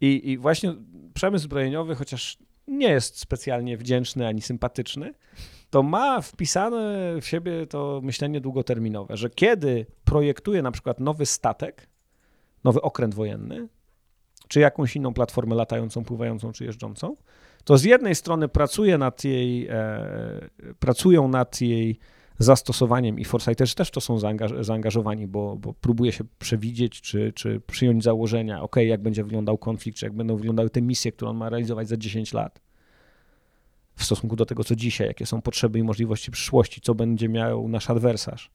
I, I, właśnie przemysł zbrojeniowy, chociaż nie jest specjalnie wdzięczny ani sympatyczny, to ma wpisane w siebie to myślenie długoterminowe, że kiedy projektuje na przykład nowy statek, nowy okręt wojenny, czy jakąś inną platformę latającą, pływającą czy jeżdżącą, to z jednej strony pracuje nad jej, e, pracują nad jej zastosowaniem i Foresighterz też to są zaangażowani, bo, bo próbuje się przewidzieć, czy, czy przyjąć założenia, ok, jak będzie wyglądał konflikt, czy jak będą wyglądały te misje, które on ma realizować za 10 lat w stosunku do tego, co dzisiaj, jakie są potrzeby i możliwości przyszłości, co będzie miał nasz adwersarz.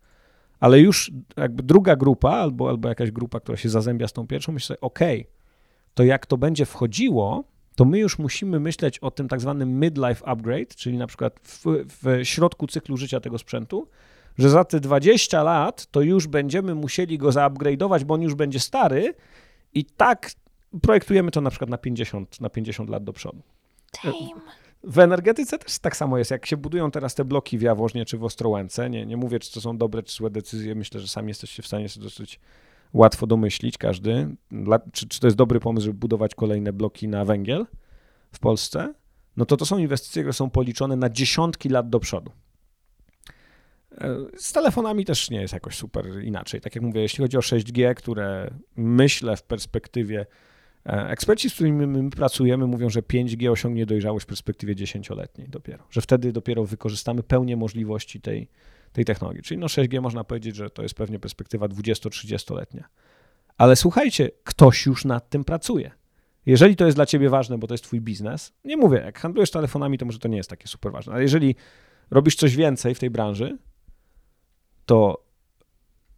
Ale już jakby druga grupa, albo, albo jakaś grupa, która się zazębia z tą pierwszą, sobie, ok, to jak to będzie wchodziło, to my już musimy myśleć o tym tak zwanym midlife upgrade, czyli na przykład w, w środku cyklu życia tego sprzętu, że za te 20 lat to już będziemy musieli go zaupgrade'ować, bo on już będzie stary i tak projektujemy to na przykład na 50, na 50 lat do przodu. Damn. W energetyce też tak samo jest. Jak się budują teraz te bloki w Jaworznie czy w Ostrołęce, nie, nie mówię, czy to są dobre czy złe decyzje, myślę, że sami jesteście w stanie sobie dosyć łatwo domyślić każdy, dla, czy, czy to jest dobry pomysł, żeby budować kolejne bloki na węgiel w Polsce, no to to są inwestycje, które są policzone na dziesiątki lat do przodu. E, z telefonami też nie jest jakoś super inaczej. Tak jak mówię, jeśli chodzi o 6G, które myślę w perspektywie, eksperci, z którymi my pracujemy, mówią, że 5G osiągnie dojrzałość w perspektywie dziesięcioletniej dopiero, że wtedy dopiero wykorzystamy pełnię możliwości tej, tej technologii. Czyli no 6G można powiedzieć, że to jest pewnie perspektywa 20-30-letnia. Ale słuchajcie, ktoś już nad tym pracuje. Jeżeli to jest dla ciebie ważne, bo to jest twój biznes, nie mówię, jak handlujesz telefonami, to może to nie jest takie super ważne, ale jeżeli robisz coś więcej w tej branży, to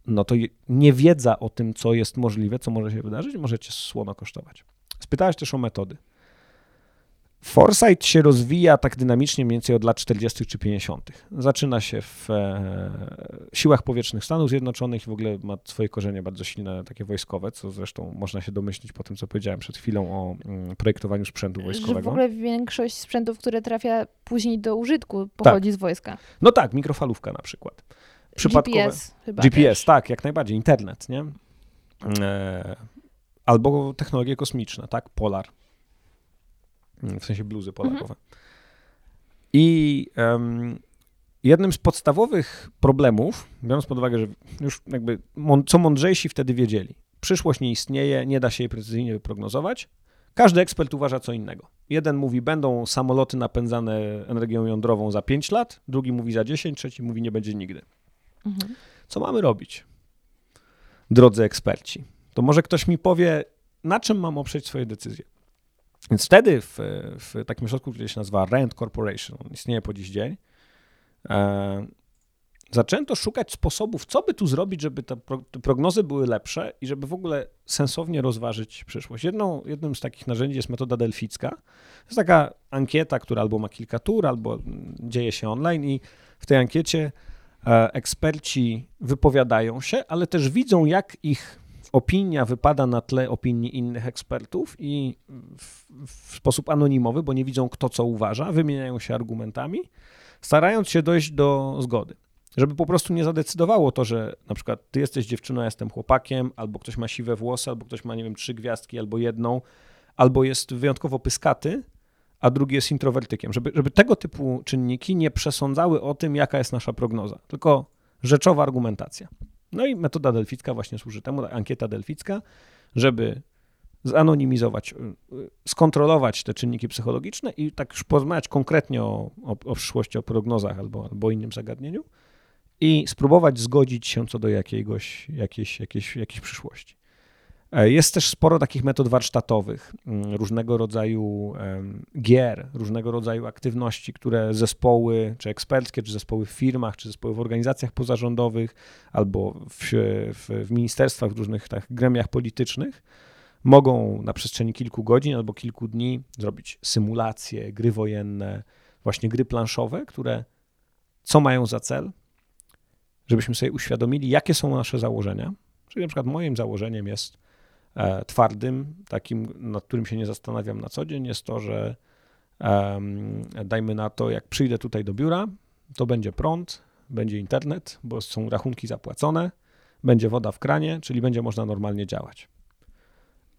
no to niewiedza o tym, co jest możliwe, co może się wydarzyć, może cię słono kosztować. Spytałeś też o metody. Foresight się rozwija tak dynamicznie mniej więcej od lat 40. czy 50. Zaczyna się w e, siłach powietrznych Stanów Zjednoczonych i w ogóle ma swoje korzenie bardzo silne, takie wojskowe, co zresztą można się domyślić po tym, co powiedziałem przed chwilą o mm, projektowaniu sprzętu wojskowego. Że w ogóle większość sprzętów, które trafia później do użytku, pochodzi tak. z wojska. No tak, mikrofalówka na przykład. Przypadkowe. GPS chyba GPS, też. tak, jak najbardziej. Internet, nie? E, albo technologie kosmiczne, tak? Polar w sensie bluzy polakowe. Mhm. I um, jednym z podstawowych problemów, biorąc pod uwagę, że już jakby co mądrzejsi wtedy wiedzieli, przyszłość nie istnieje, nie da się jej precyzyjnie wyprognozować, każdy ekspert uważa co innego. Jeden mówi, będą samoloty napędzane energią jądrową za 5 lat, drugi mówi za 10, trzeci mówi, nie będzie nigdy. Mhm. Co mamy robić, drodzy eksperci? To może ktoś mi powie, na czym mam oprzeć swoje decyzje? Więc wtedy w, w takim środku, który się nazywa Rand Corporation, on istnieje po dziś dzień, e, zaczęto szukać sposobów, co by tu zrobić, żeby te, pro, te, prognozy były lepsze i żeby w ogóle sensownie rozważyć przyszłość. Jedną, jednym z takich narzędzi jest metoda delficka. To jest taka ankieta, która albo ma kilka tur, albo dzieje się online i w tej ankiecie eksperci wypowiadają się, ale też widzą, jak ich opinia wypada na tle opinii innych ekspertów i w, w, sposób anonimowy, bo nie widzą kto co uważa, wymieniają się argumentami, starając się dojść do zgody. Żeby po prostu nie zadecydowało to, że na przykład ty jesteś dziewczyną, ja jestem chłopakiem, albo ktoś ma siwe włosy, albo ktoś ma, nie wiem, trzy gwiazdki, albo jedną, albo jest wyjątkowo pyskaty, a drugi jest introwertykiem. Żeby, żeby tego typu czynniki nie przesądzały o tym, jaka jest nasza prognoza, tylko rzeczowa argumentacja. No i metoda delficka właśnie służy temu, ankieta delficka, żeby zanonimizować, y, y, skontrolować te czynniki psychologiczne i tak już porozmawiać konkretnie o, o, o przyszłości, o prognozach albo, albo innym zagadnieniu i spróbować zgodzić się co do jakiegoś, jakiejś, jakiejś, jakiejś przyszłości. E, jest też sporo takich metod warsztatowych, mm, różnego rodzaju gier, różnego rodzaju aktywności, które zespoły, czy eksperckie, czy zespoły w firmach, czy zespoły w organizacjach pozarządowych, albo w, w, w ministerstwach, w różnych tak, gremiach politycznych, mogą na przestrzeni kilku godzin albo kilku dni zrobić symulacje, gry wojenne, właśnie gry planszowe, które co mają za cel? Żebyśmy sobie uświadomili, jakie są nasze założenia. Czyli na przykład moim założeniem jest twardym, takim, nad którym się nie zastanawiam na co dzień, jest to, że dajmy na to, jak przyjdę tutaj do biura, to będzie prąd, będzie internet, bo są rachunki zapłacone, będzie woda w kranie, czyli będzie można normalnie działać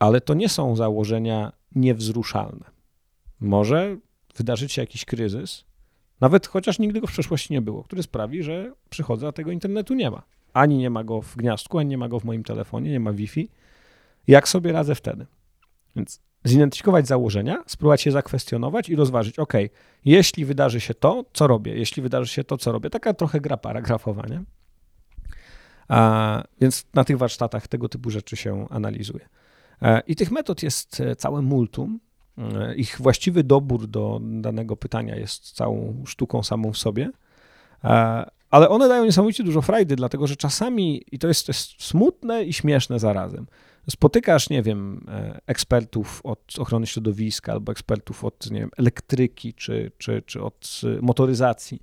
ale to nie są założenia niewzruszalne. Może wydarzyć się jakiś kryzys, nawet chociaż nigdy go w przeszłości nie było, który sprawi, że przychodzę, a tego internetu nie ma. Ani nie ma go w gniazdku, ani nie ma go w moim telefonie, nie ma Wi-Fi. Jak sobie radzę wtedy? Więc zidentyfikować założenia, spróbować je zakwestionować i rozważyć, ok, jeśli wydarzy się to, co robię? Jeśli wydarzy się to, co robię? Taka trochę gra paragrafowa, nie? A, więc na tych warsztatach tego typu rzeczy się analizuje. E, I tych metod jest e, całe multum. E, ich właściwy dobór do danego pytania jest całą sztuką samą w sobie. Ale one dają niesamowicie dużo frajdy, dlatego że czasami, i to jest, to jest smutne i śmieszne zarazem, spotykasz, nie wiem, ekspertów od ochrony środowiska albo ekspertów od, nie wiem, elektryki czy, czy, czy od motoryzacji,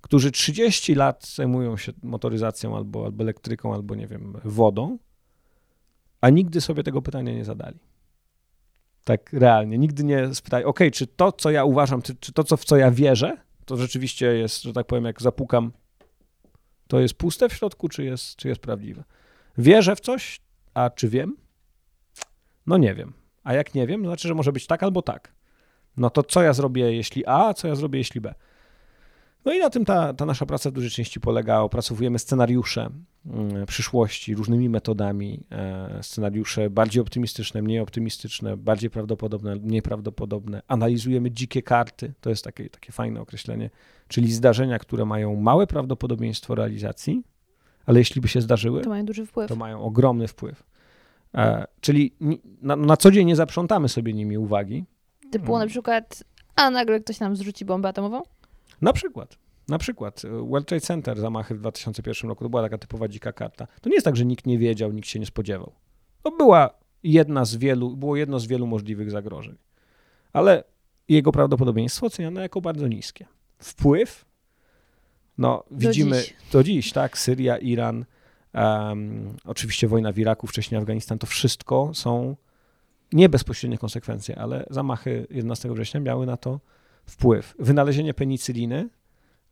którzy 30 lat zajmują się motoryzacją albo, albo elektryką, albo, nie wiem, wodą a nigdy sobie tego pytania nie zadali. Tak realnie. Nigdy nie spytali, ok, czy to, co ja uważam, czy, czy to, co, w co ja wierzę, to rzeczywiście jest, że tak powiem, jak zapukam, to jest puste w środku, czy jest, czy jest prawdziwe. Wierzę w coś, a czy wiem? No nie wiem. A jak nie wiem, to znaczy, że może być tak albo tak. No to co ja zrobię, jeśli A, a co ja zrobię, jeśli B? No i na tym ta, ta nasza praca w dużej części polega. Opracowujemy scenariusze mm, przyszłości różnymi metodami. E, scenariusze bardziej optymistyczne, mniej optymistyczne, bardziej prawdopodobne, mniej prawdopodobne. Analizujemy dzikie karty, to jest takie, takie fajne określenie, czyli zdarzenia, które mają małe prawdopodobieństwo realizacji, ale jeśli by się zdarzyły, to mają duży wpływ. To mają ogromny wpływ. E, czyli na, na co dzień nie zaprzątamy sobie nimi uwagi. Typu hmm. na przykład, a nagle ktoś nam zrzuci bombę atomową? Na przykład. Na przykład e, World Trade Center, zamachy w 2001 roku, to była taka typowa dzika karta. To nie jest tak, że nikt nie wiedział, nikt się nie spodziewał. To była jedna z wielu, było jedno z wielu możliwych zagrożeń. Ale jego prawdopodobieństwo oceniane jako bardzo niskie. Wpływ, no do widzimy dziś. do dziś, tak, Syria, Iran, um, oczywiście wojna w Iraku, wcześniej Afganistan, to wszystko są nie bezpośrednie konsekwencje, ale zamachy 11 września miały na to wpływ. Wynalezienie penicyliny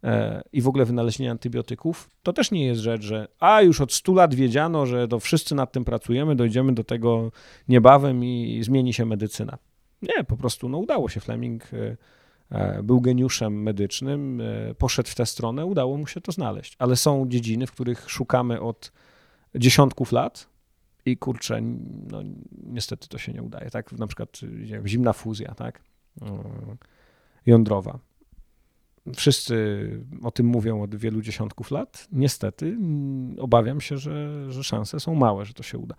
e, i w ogóle wynalezienie antybiotyków, to też nie jest rzecz, że a już od 100 lat wiedziano, że to wszyscy nad tym pracujemy, dojdziemy do tego niebawem i zmieni się medycyna. Nie, po prostu no, udało się. Fleming e, był geniuszem medycznym, poszedł w tę stronę, udało mu się to znaleźć. Ale są dziedziny, w których szukamy od dziesiątków lat i kurczę, no niestety to się nie udaje, tak? Na przykład zimna fuzja, tak? jądrowa. Wszyscy o tym mówią od wielu dziesiątków lat. Niestety obawiam się, że, że szanse są małe, że to się uda.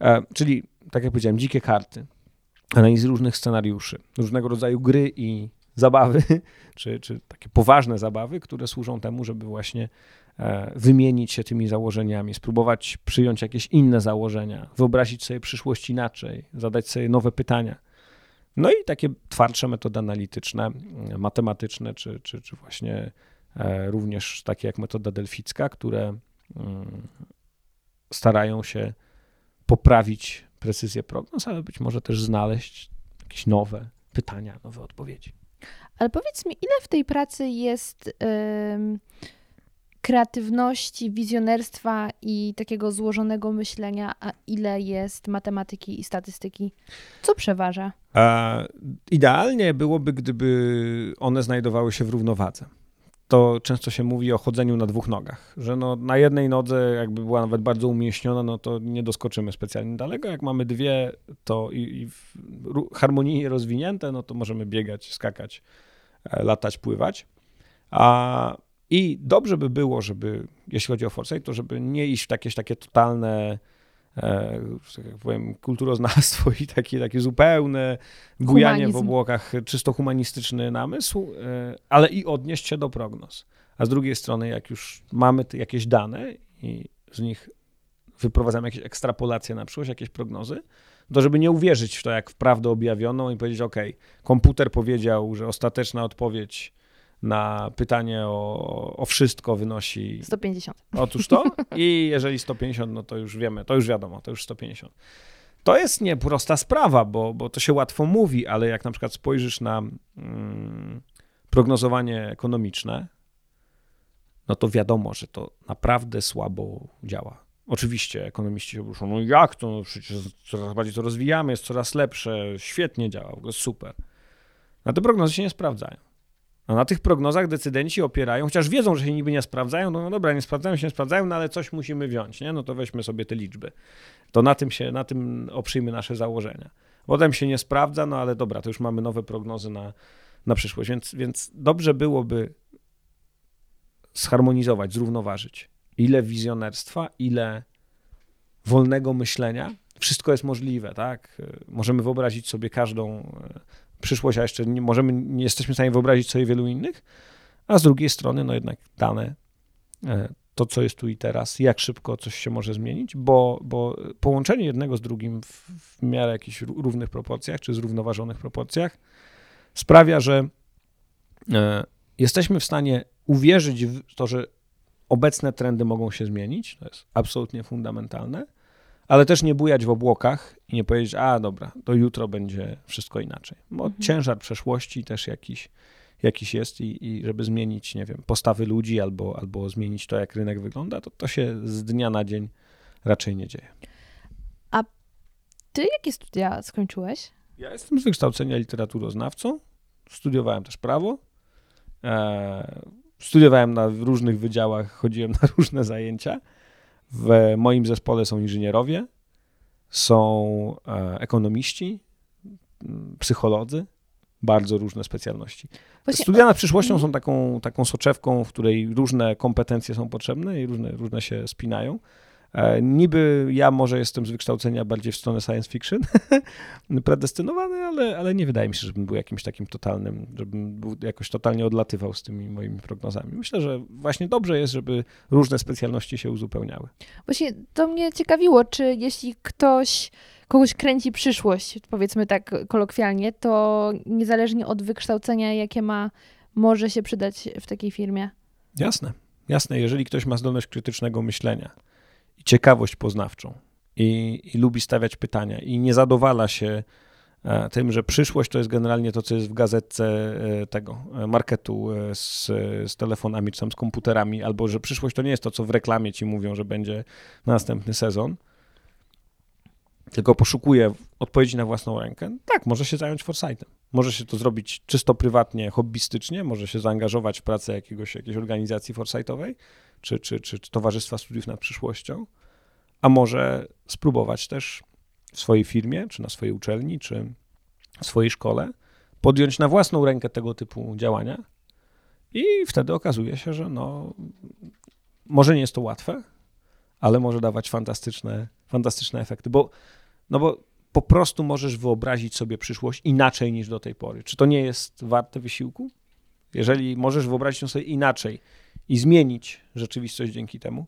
E, czyli, tak jak powiedziałem, dzikie karty, analizy różnych scenariuszy, różnego rodzaju gry i zabawy, [laughs] czy, czy takie poważne zabawy, które służą temu, żeby właśnie e, wymienić się tymi założeniami, spróbować przyjąć jakieś inne założenia, wyobrazić sobie przyszłość inaczej, zadać sobie nowe pytania. No i takie twardsze metody analityczne, matematyczne, czy, czy, czy właśnie e, również takie jak metoda delficka, które mm, starają się poprawić precyzję prognoz, ale być może też znaleźć jakieś nowe pytania, nowe odpowiedzi. Ale powiedz mi, ile w tej pracy jest kreatywności, wizjonerstwa i takiego złożonego myślenia, a ile jest matematyki i statystyki? Co przeważa? Idealnie byłoby, gdyby one znajdowały się w równowadze. To często się mówi o chodzeniu na dwóch nogach, że no na jednej nodze jakby była nawet bardzo umięśniona, no to nie doskoczymy specjalnie daleko. Jak mamy dwie, to i, i harmonijnie rozwinięte, no to możemy biegać, skakać, e, latać, pływać. A, I dobrze by było, żeby, jeśli chodzi o foresight, to żeby nie iść w jakieś takie totalne tak jak powiem, kulturoznawstwo i takie, takie zupełne bujanie Humanizm. w obłokach, czysto humanistyczny namysł, e, ale i odnieść się do prognoz. A z drugiej strony, jak już mamy jakieś dane i z nich wyprowadzamy jakieś ekstrapolacje na przyszłość, jakieś prognozy, to żeby nie uwierzyć w to jak w prawdę objawioną i powiedzieć, ok, komputer powiedział, że ostateczna odpowiedź na pytanie o, o wszystko wynosi... 150. Otóż to [laughs] i jeżeli 150, no to już wiemy, to już wiadomo, to już 150. To jest nieprosta sprawa, bo, bo to się łatwo mówi, ale jak na przykład spojrzysz na mm, prognozowanie ekonomiczne, no to wiadomo, że to naprawdę słabo działa. Oczywiście ekonomiści się ruszą, no jak to, no przecież coraz bardziej to rozwijamy, jest coraz lepsze, świetnie działa, w ogóle super. Na te prognozy się nie sprawdzają. A na tych prognozach decydenci opierają, chociaż wiedzą, że się niby nie sprawdzają, no, no dobra, nie sprawdzają się, nie sprawdzają, no ale coś musimy wziąć, nie? No to weźmy sobie te liczby. To na tym się, na tym oprzyjmy nasze założenia. Potem się nie sprawdza, no ale dobra, to już mamy nowe prognozy na, na przyszłość, więc, więc dobrze byłoby zharmonizować, zrównoważyć ile wizjonerstwa, ile wolnego myślenia. Wszystko jest możliwe, tak? Możemy wyobrazić sobie każdą przyszłość, a jeszcze nie możemy, nie jesteśmy w stanie wyobrazić sobie wielu innych, a z drugiej strony, no jednak dane, e, to co jest tu i teraz, jak szybko coś się może zmienić, bo, bo połączenie jednego z drugim w, w miarę jakichś równych proporcjach, czy zrównoważonych proporcjach sprawia, że e, jesteśmy w stanie uwierzyć w to, że obecne trendy mogą się zmienić, to jest absolutnie fundamentalne, ale też nie bujać w obłokach i nie powiedzieć, a dobra, to jutro będzie wszystko inaczej. Bo mhm. ciężar przeszłości też jakiś, jakiś jest i, i żeby zmienić, nie wiem, postawy ludzi albo, albo zmienić to, jak rynek wygląda, to to się z dnia na dzień raczej nie dzieje. A ty jakie studia skończyłeś? Ja jestem z wykształcenia literaturoznawcą, studiowałem też prawo, e, studiowałem na różnych wydziałach, chodziłem na różne zajęcia. W moim zespole są inżynierowie, są e, ekonomiści, psycholodzy, bardzo różne specjalności. Właśnie... Studia nad przyszłością są taką, taką soczewką, w której różne kompetencje są potrzebne i różne, różne się spinają. E, niby ja może jestem z wykształcenia bardziej w stronę science fiction [laughs] predestynowany, ale, ale nie wydaje mi się, żebym był jakimś takim totalnym, żebym był jakoś totalnie odlatywał z tymi moimi prognozami. Myślę, że właśnie dobrze jest, żeby różne specjalności się uzupełniały. Właśnie to mnie ciekawiło, czy jeśli ktoś kogoś kręci przyszłość, powiedzmy tak kolokwialnie, to niezależnie od wykształcenia, jakie ma, może się przydać w takiej firmie. Jasne, jasne. Jeżeli ktoś ma zdolność krytycznego myślenia, i ciekawość poznawczą i, i lubi stawiać pytania i nie zadowala się e, tym, że przyszłość to jest generalnie to, co jest w gazetce e, tego e, marketu z, z telefonami czy tam z komputerami, albo że przyszłość to nie jest to, co w reklamie ci mówią, że będzie następny sezon, tylko poszukuje odpowiedzi na własną rękę, tak, może się zająć foresightem. Może się to zrobić czysto prywatnie, hobbystycznie, może się zaangażować w pracę jakiegoś, jakiejś organizacji foresightowej, czy, czy, czy, czy Towarzystwa Studiów nad Przyszłością, a może spróbować też w swojej firmie, czy na swojej uczelni, czy w swojej szkole podjąć na własną rękę tego typu działania i wtedy okazuje się, że no, może nie jest to łatwe, ale może dawać fantastyczne, fantastyczne efekty, bo, no bo po prostu możesz wyobrazić sobie przyszłość inaczej niż do tej pory. Czy to nie jest warte wysiłku? Jeżeli możesz wyobrazić ją sobie inaczej i zmienić rzeczywistość dzięki temu,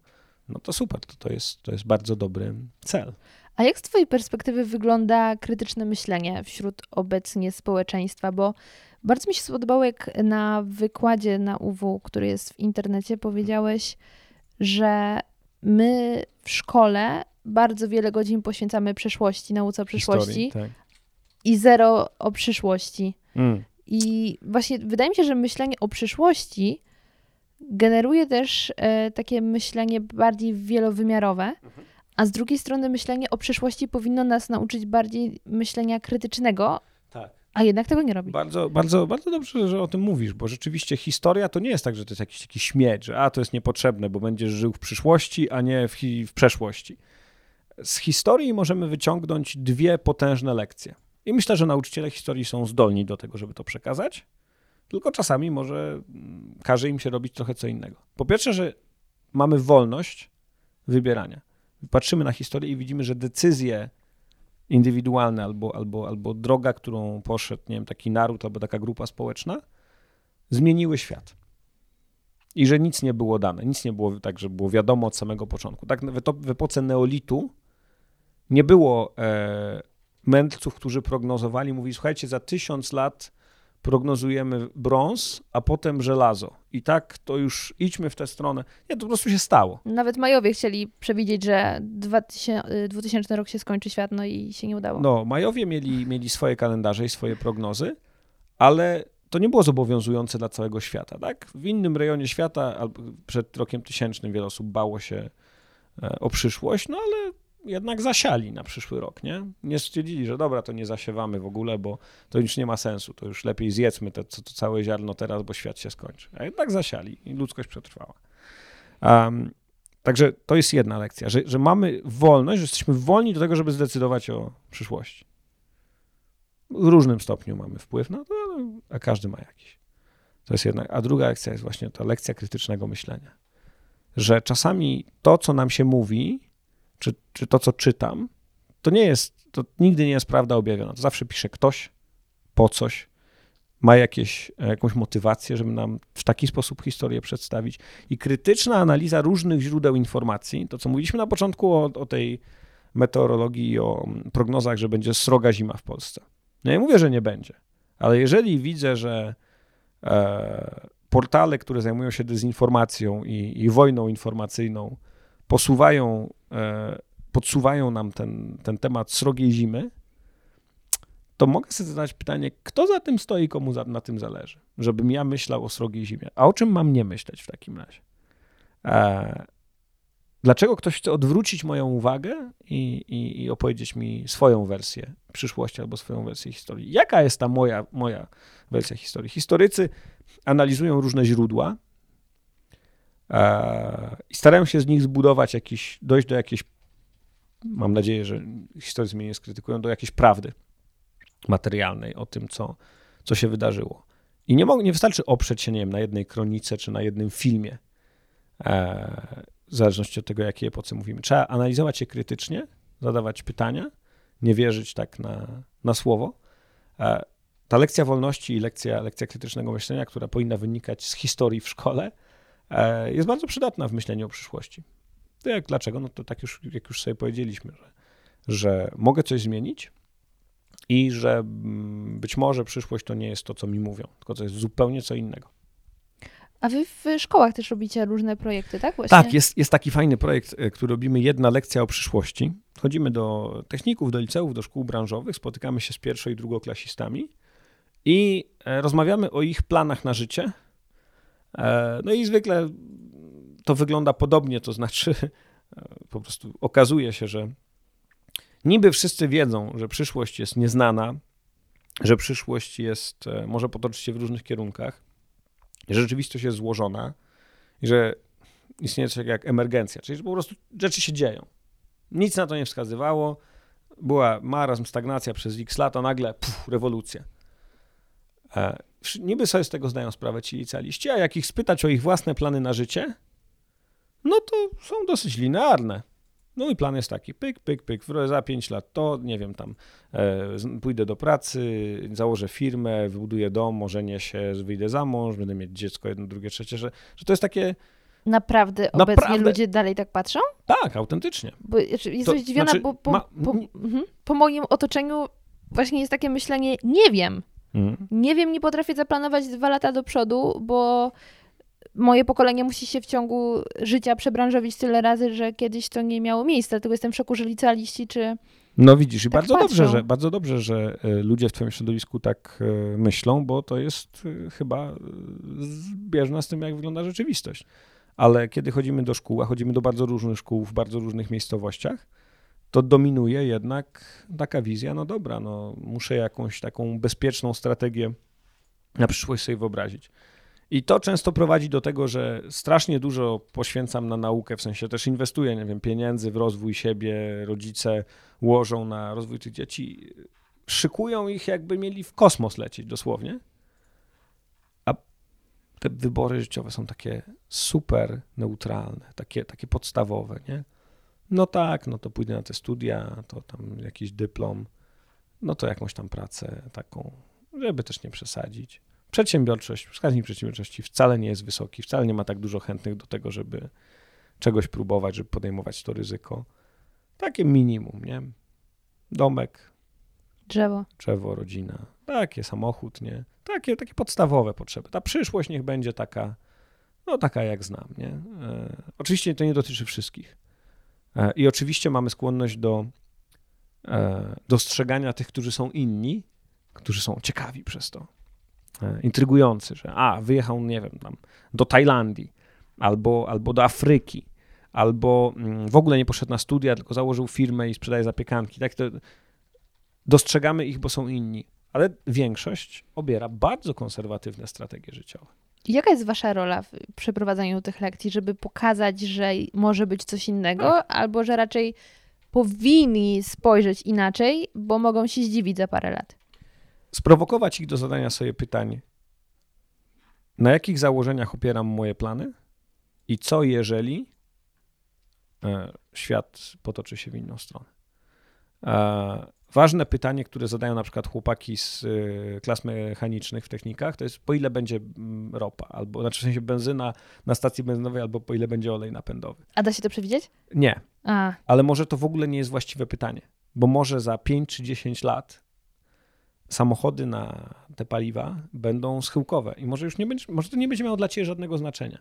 no to super, to, to, jest, to jest bardzo dobry cel. A jak z Twojej perspektywy wygląda krytyczne myślenie wśród obecnie społeczeństwa? Bo bardzo mi się spodobało, jak na wykładzie na UW, który jest w internecie, powiedziałeś, że my w szkole bardzo wiele godzin poświęcamy przeszłości, nauce o przyszłości tak. i zero o przyszłości. Mm. I właśnie wydaje mi się, że myślenie o przyszłości generuje też e, takie myślenie bardziej wielowymiarowe, mhm. a z drugiej strony myślenie o przyszłości powinno nas nauczyć bardziej myślenia krytycznego. Tak. A jednak tego nie robi. Bardzo, bardzo, bardzo dobrze, że o tym mówisz, bo rzeczywiście historia to nie jest tak, że to jest jakiś taki śmieć, że a to jest niepotrzebne, bo będziesz żył w przyszłości, a nie w, w przeszłości. Z historii możemy wyciągnąć dwie potężne lekcje. I myślę, że nauczyciele historii są zdolni do tego, żeby to przekazać, tylko czasami może mm, każe im się robić trochę co innego. Po pierwsze, że mamy wolność wybierania. Patrzymy na historię i widzimy, że decyzje indywidualne albo, albo, albo droga, którą poszedł nie wiem, taki naród albo taka grupa społeczna, zmieniły świat. I że nic nie było dane, nic nie było tak, że było wiadomo od samego początku. Tak w epoce neolitu nie było e, mędrców, którzy prognozowali, mówili, słuchajcie, za tysiąc lat prognozujemy brąz, a potem żelazo. I tak to już idźmy w tę stronę. Nie, to po prostu się stało. Nawet Majowie chcieli przewidzieć, że 2000, 2000 rok się skończy świat, no i się nie udało. No, Majowie mieli, mieli swoje kalendarze i swoje prognozy, ale to nie było zobowiązujące dla całego świata, tak? W innym rejonie świata, przed rokiem tysięcznym wiele osób bało się e, o przyszłość, no ale jednak zasiali na przyszły rok, nie? Nie stwierdzili, że dobra, to nie zasiewamy w ogóle, bo to już nie ma sensu, to już lepiej zjedzmy to, to, to całe ziarno teraz, bo świat się skończy. A jednak zasiali i ludzkość przetrwała. Um, także to jest jedna lekcja, że, że mamy wolność, że jesteśmy wolni do tego, żeby zdecydować o przyszłości. W różnym stopniu mamy wpływ na to, a każdy ma jakiś. To jest jedna. A druga lekcja jest właśnie ta lekcja krytycznego myślenia. Że czasami to, co nam się mówi, czy, czy to, co czytam, to nie jest, to nigdy nie jest prawda objawiona. To zawsze pisze ktoś po coś, ma jakieś, jakąś motywację, żeby nam w taki sposób historię przedstawić. I krytyczna analiza różnych źródeł informacji, to co mówiliśmy na początku o, o tej meteorologii o prognozach, że będzie sroga zima w Polsce. No ja mówię, że nie będzie, ale jeżeli widzę, że e, portale, które zajmują się dezinformacją i, i wojną informacyjną, posuwają E, podsuwają nam ten, ten temat srogiej zimy, to mogę sobie zadać pytanie, kto za tym stoi, komu za, na tym zależy, żebym ja myślał o srogiej zimie. A o czym mam nie myśleć w takim razie? E, dlaczego ktoś chce odwrócić moją uwagę i, i, i, opowiedzieć mi swoją wersję przyszłości albo swoją wersję historii? Jaka jest ta moja, moja wersja historii? Historycy analizują różne źródła, I starają się z nich zbudować jakiś, dojść do jakiejś, mam nadzieję, że historycy mnie nie skrytykują, do jakiejś prawdy materialnej o tym, co, co się wydarzyło. I nie, nie wystarczy oprzeć się, nie wiem, na jednej kronice czy na jednym filmie, e, w zależności od tego, jakiej epoce mówimy. Trzeba analizować je krytycznie, zadawać pytania, nie wierzyć tak na, na słowo. E, ta lekcja wolności i lekcja, lekcja krytycznego myślenia, która powinna wynikać z historii w szkole, E, jest bardzo przydatna w myśleniu o przyszłości. To jak, dlaczego? No to tak już, jak już sobie powiedzieliśmy, że, że mogę coś zmienić i że mm, być może przyszłość to nie jest to, co mi mówią, tylko to jest zupełnie co innego. A wy w szkołach też robicie różne projekty, tak? Właśnie? Tak, jest, jest taki fajny projekt, e, który robimy jedna lekcja o przyszłości. Chodzimy do techników, do liceów, do szkół branżowych, spotykamy się z pierwszo- i drugoklasistami i e, rozmawiamy o ich planach na życie, E, no i zwykle to wygląda podobnie, to znaczy e, po prostu okazuje się, że niby wszyscy wiedzą, że przyszłość jest nieznana, że przyszłość jest, e, może potoczyć się w różnych kierunkach, że rzeczywistość jest złożona i że istnieje coś jak emergencja, czyli że po prostu rzeczy się dzieją. Nic na to nie wskazywało, była marazm, stagnacja przez x lat, a nagle puf, rewolucja niby sobie z tego zdają sprawę ci licealiści, a jak ich spytać o ich własne plany na życie, no to są dosyć linearne. No i plan jest taki, pyk, pyk, pyk, za 5 lat to, nie wiem, tam e, pójdę do pracy, założę firmę, wybuduję dom, ożenię się, wyjdę za mąż, będę mieć dziecko, jedno, drugie, trzecie, że, że to jest takie... Naprawdę obecnie naprawdę... ludzie dalej tak patrzą? Tak, autentycznie. Bo jestem to, zdziwiona, znaczy, bo po, ma... po, mhm, po moim otoczeniu właśnie jest takie myślenie, nie wiem, Mm. Nie wiem, nie potrafię zaplanować dwa lata do przodu, bo moje pokolenie musi się w ciągu życia przebranżowić tyle razy, że kiedyś to nie miało miejsca. Dlatego jestem w szoku, że licealiści czy. No widzisz, i tak bardzo dobrze, że, bardzo dobrze, że e, ludzie w Twoim środowisku tak e, myślą, bo to jest e, chyba zbieżne z tym, jak wygląda rzeczywistość. Ale kiedy chodzimy do szkół, a chodzimy do bardzo różnych szkół w bardzo różnych miejscowościach, to dominuje jednak taka wizja, no dobra, no muszę jakąś taką bezpieczną strategię na przyszłość sobie wyobrazić. I to często prowadzi do tego, że strasznie dużo poświęcam na naukę, w sensie też inwestuję, nie wiem, pieniędzy w rozwój siebie, rodzice łożą na rozwój tych dzieci, szykują ich jakby mieli w kosmos lecieć dosłownie. A te wybory życiowe są takie super neutralne, takie, takie podstawowe, nie? No tak, no to pójdę na te studia, to tam jakiś dyplom, no to jakąś tam pracę taką, żeby też nie przesadzić. Przedsiębiorczość, wskaźnik przedsiębiorczości wcale nie jest wysoki, wcale nie ma tak dużo chętnych do tego, żeby czegoś próbować, żeby podejmować to ryzyko. Takie minimum, nie? Domek, Drzewo. drzewo, rodzina, takie samochód, nie? Takie, takie podstawowe potrzeby. Ta przyszłość niech będzie taka, no taka jak znam, nie? E, oczywiście to nie dotyczy wszystkich. E, I oczywiście mamy skłonność do e, dostrzegania tych, którzy są inni, którzy są ciekawi przez to, e, intrygujący, że a, wyjechał, nie wiem, tam do Tajlandii, albo, albo do Afryki, albo mm, w ogóle nie poszedł na studia, tylko założył firmę i sprzedaje zapiekanki. Tak to dostrzegamy ich, bo są inni. Ale większość obiera bardzo konserwatywne strategie życiowe. Jaka jest wasza rola w przeprowadzaniu tych lekcji, żeby pokazać, że może być coś innego, albo że raczej powinni spojrzeć inaczej, bo mogą się zdziwić za parę lat? Sprowokować ich do zadania sobie pytań, na jakich założeniach opieram moje plany i co jeżeli e, świat potoczy się w inną stronę. Ważne pytanie, które zadają na przykład chłopaki z e, klas mechanicznych w technikach, to jest po ile będzie mm, ropa, albo znaczy w sensie benzyna na stacji benzynowej, albo po ile będzie olej napędowy. A da się to przewidzieć? Nie, A, ale może to w ogóle nie jest właściwe pytanie, bo może za 5 czy 10 lat samochody na te paliwa będą schyłkowe i może już nie będzie, może to nie będzie miało dla ciebie żadnego znaczenia.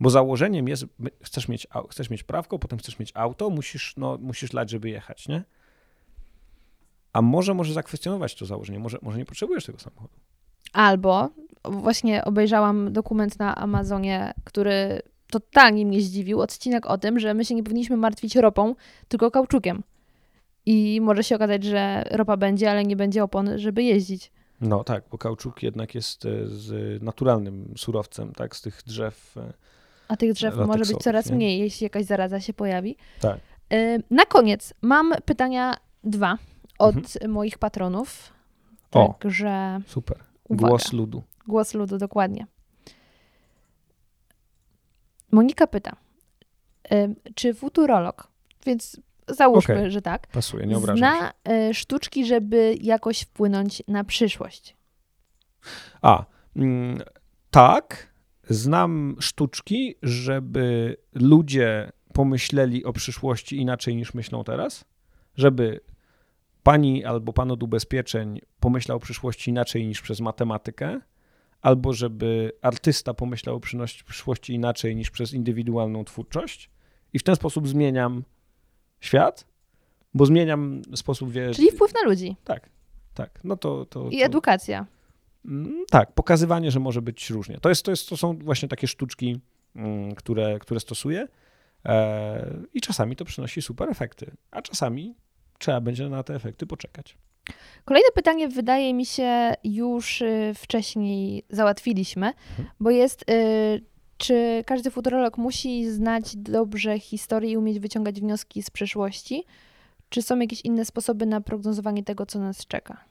Bo założeniem jest, chcesz mieć, chcesz mieć prawko, potem chcesz mieć auto, musisz, no, musisz lać, żeby jechać, nie? A może może zakwestionować to założenie, może, może nie potrzebujesz tego samochodu. Albo właśnie obejrzałam dokument na Amazonie, który totalnie mnie zdziwił. Odcinek o tym, że my się nie powinniśmy martwić ropą, tylko kauczukiem. I może się okazać, że ropa będzie, ale nie będzie opon, żeby jeździć. No tak, bo kauczuk jednak jest e, z naturalnym surowcem, tak, z tych drzew. e, A tych drzew może być coraz nie? mniej, jeśli jakaś zaraza się pojawi. Tak. Y, Na koniec mam pytania dwa od Mhm. moich patronów. O. Także Super. Uwaga. Głos ludu. głos ludu, dokładnie. Monika pyta, czy futurolog, więc załóżmy, Okej. że tak, Pasuje, nie obrażam się. zna y, sztuczki, żeby jakoś wpłynąć na przyszłość? A, mm, tak, znam sztuczki, żeby ludzie pomyśleli o przyszłości inaczej niż myślą teraz, żeby pani albo pan od ubezpieczeń pomyślał o przyszłości inaczej niż przez matematykę, albo żeby artysta pomyślał o przyszłości inaczej niż przez indywidualną twórczość? I w ten sposób zmieniam świat, bo zmieniam sposób, wiesz... Czyli wpływ na ludzi. Tak, tak, no to... to, i edukacja. Mm, Tak, pokazywanie, że może być różnie. To, jest, to, jest, to są właśnie takie sztuczki, mm, które, które stosuję e, i czasami to przynosi super efekty, a czasami trzeba będzie na te efekty poczekać. Kolejne pytanie wydaje mi się już y, wcześniej załatwiliśmy, Mhm. bo jest, y, czy każdy futurolog musi znać dobrze historię i umieć wyciągać wnioski z przeszłości? Czy są jakieś inne sposoby na prognozowanie tego, co nas czeka?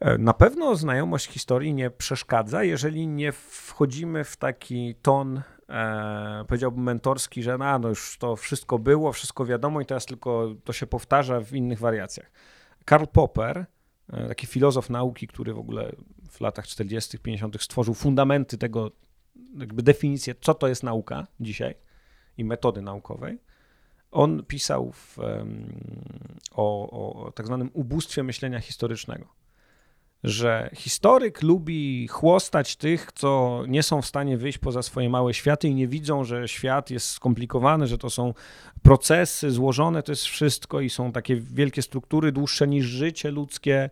E, Na pewno znajomość historii nie przeszkadza, jeżeli nie wchodzimy w taki ton, e, powiedziałbym, mentorski, że no, no już to wszystko było, wszystko wiadomo i teraz tylko to się powtarza w innych wariacjach. Karl Popper, e, taki filozof nauki, który w ogóle w latach 40., 50. stworzył fundamenty tego, jakby definicję, co to jest nauka dzisiaj i metody naukowej. On pisał w, o, o tak zwanym ubóstwie myślenia historycznego że historyk lubi chłostać tych, co nie są w stanie wyjść poza swoje małe światy i nie widzą, że świat jest skomplikowany, że to są procesy złożone, to jest wszystko i są takie wielkie struktury, dłuższe niż życie ludzkie.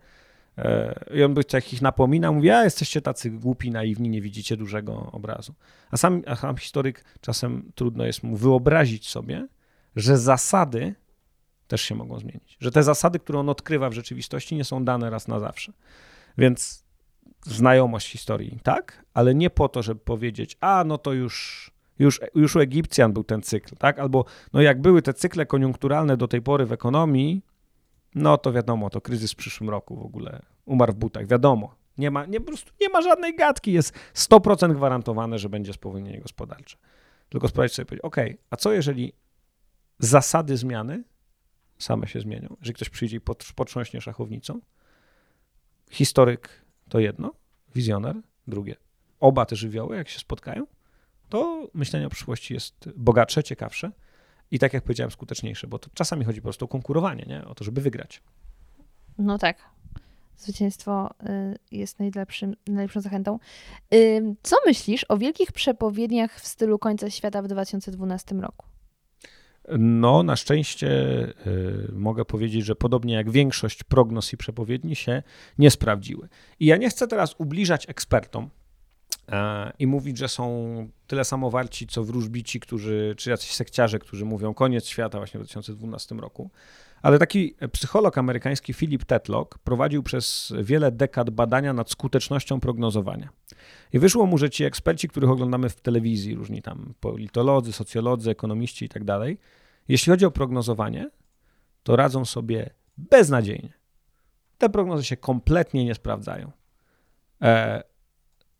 E, I on by takich napominał, mówi, a jesteście tacy głupi, naiwni, nie widzicie dużego obrazu. A sam, a sam historyk czasem trudno jest mu wyobrazić sobie, że zasady też się mogą zmienić. Że te zasady, które on odkrywa w rzeczywistości, nie są dane raz na zawsze. Więc znajomość historii, tak, ale nie po to, żeby powiedzieć, a no to już, już, już u Egipcjan był ten cykl, tak, albo no jak były te cykle koniunkturalne do tej pory w ekonomii, no to wiadomo, to kryzys w przyszłym roku w ogóle umarł w butach, wiadomo. Nie ma, nie, po prostu nie ma żadnej gadki, jest 100% gwarantowane, że będzie spowolnienie gospodarcze. Tylko sprawdź sobie, ok, a co jeżeli zasady zmiany same się zmienią? Jeżeli ktoś przyjdzie i potrząśnie szachownicą, historyk to jedno, wizjoner drugie. Oba te żywioły, jak się spotkają, to myślenie o przyszłości jest bogatsze, ciekawsze i tak jak powiedziałem, skuteczniejsze, bo to czasami chodzi po prostu o konkurowanie, nie? o to, żeby wygrać. No tak. Zwycięstwo y, jest najlepszym, najlepszą zachętą. Y, co myślisz o wielkich przepowiedniach w stylu końca świata w 2012 roku? No, na szczęście y, mogę powiedzieć, że podobnie jak większość prognoz i przepowiedni się nie sprawdziły. I ja nie chcę teraz ubliżać ekspertom i mówić, że są tyle samo warci, co wróżbici, którzy, czy jacyś sekciarze, którzy mówią koniec świata właśnie w 2012 roku. Ale taki psycholog amerykański Philip Tetlock prowadził przez wiele dekad badania nad skutecznością prognozowania. I wyszło mu, że ci eksperci, których oglądamy w telewizji, różni tam politolodzy, socjolodzy, ekonomiści i tak dalej, jeśli chodzi o prognozowanie, to radzą sobie beznadziejnie. Te prognozy się kompletnie nie sprawdzają. E,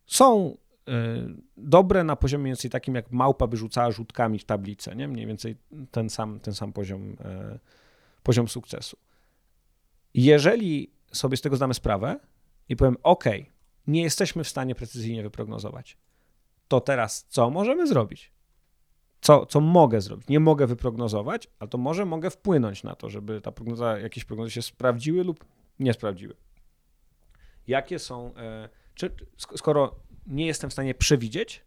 są e, dobre na poziomie mniej więcej takim, jak małpa by rzucała rzutkami w tablicę, nie? Mniej więcej ten sam, ten sam poziom, e, poziom sukcesu. Jeżeli sobie z tego zdamy sprawę i powiem, OK, nie jesteśmy w stanie precyzyjnie wyprognozować, to teraz co możemy zrobić? Co, co mogę zrobić? Nie mogę wyprognozować, ale to może mogę wpłynąć na to, żeby ta prognoza, jakieś prognozy się sprawdziły lub nie sprawdziły. Jakie są, e, czy, skoro nie jestem w stanie przewidzieć,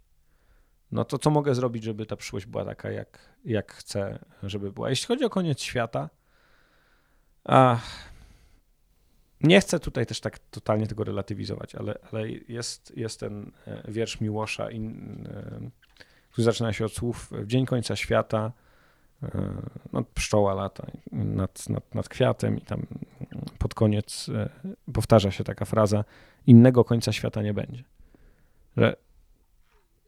no to co mogę zrobić, żeby ta przyszłość była taka, jak, jak chcę, żeby była? Jeśli chodzi o koniec świata, nie chcę tutaj też tak totalnie tego relatywizować, ale, ale jest, jest ten e, wiersz Miłosza, in, e, który zaczyna się od słów w dzień końca świata, no, pszczoła lata nad, nad, nad kwiatem i tam pod koniec powtarza się taka fraza, innego końca świata nie będzie. Że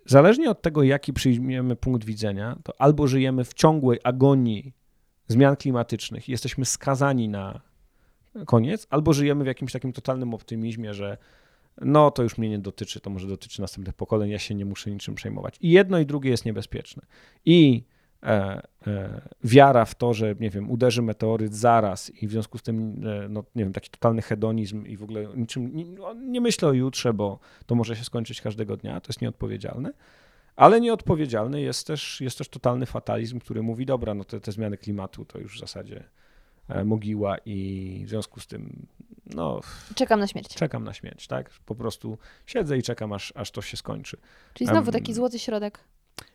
zależnie od tego, jaki przyjmiemy punkt widzenia, to albo żyjemy w ciągłej agonii zmian klimatycznych i jesteśmy skazani na koniec, albo żyjemy w jakimś takim totalnym optymizmie, że no to już mnie nie dotyczy, to może dotyczy następnych pokoleń, ja się nie muszę niczym przejmować. I jedno i drugie jest niebezpieczne. I e, e, wiara w to, że nie wiem, uderzy meteoryt zaraz i w związku z tym, e, no nie wiem, taki totalny hedonizm i w ogóle niczym, nie, no, nie myślę o jutrze, bo to może się skończyć każdego dnia, to jest nieodpowiedzialne. Ale nieodpowiedzialny jest też, jest też totalny fatalizm, który mówi, dobra, no te, te zmiany klimatu to już w zasadzie E, mogiła i w związku z tym no... Czekam na śmierć. Czekam na śmierć, tak? Po prostu siedzę i czekam, aż, aż to się skończy. Czyli znowu taki złoty środek.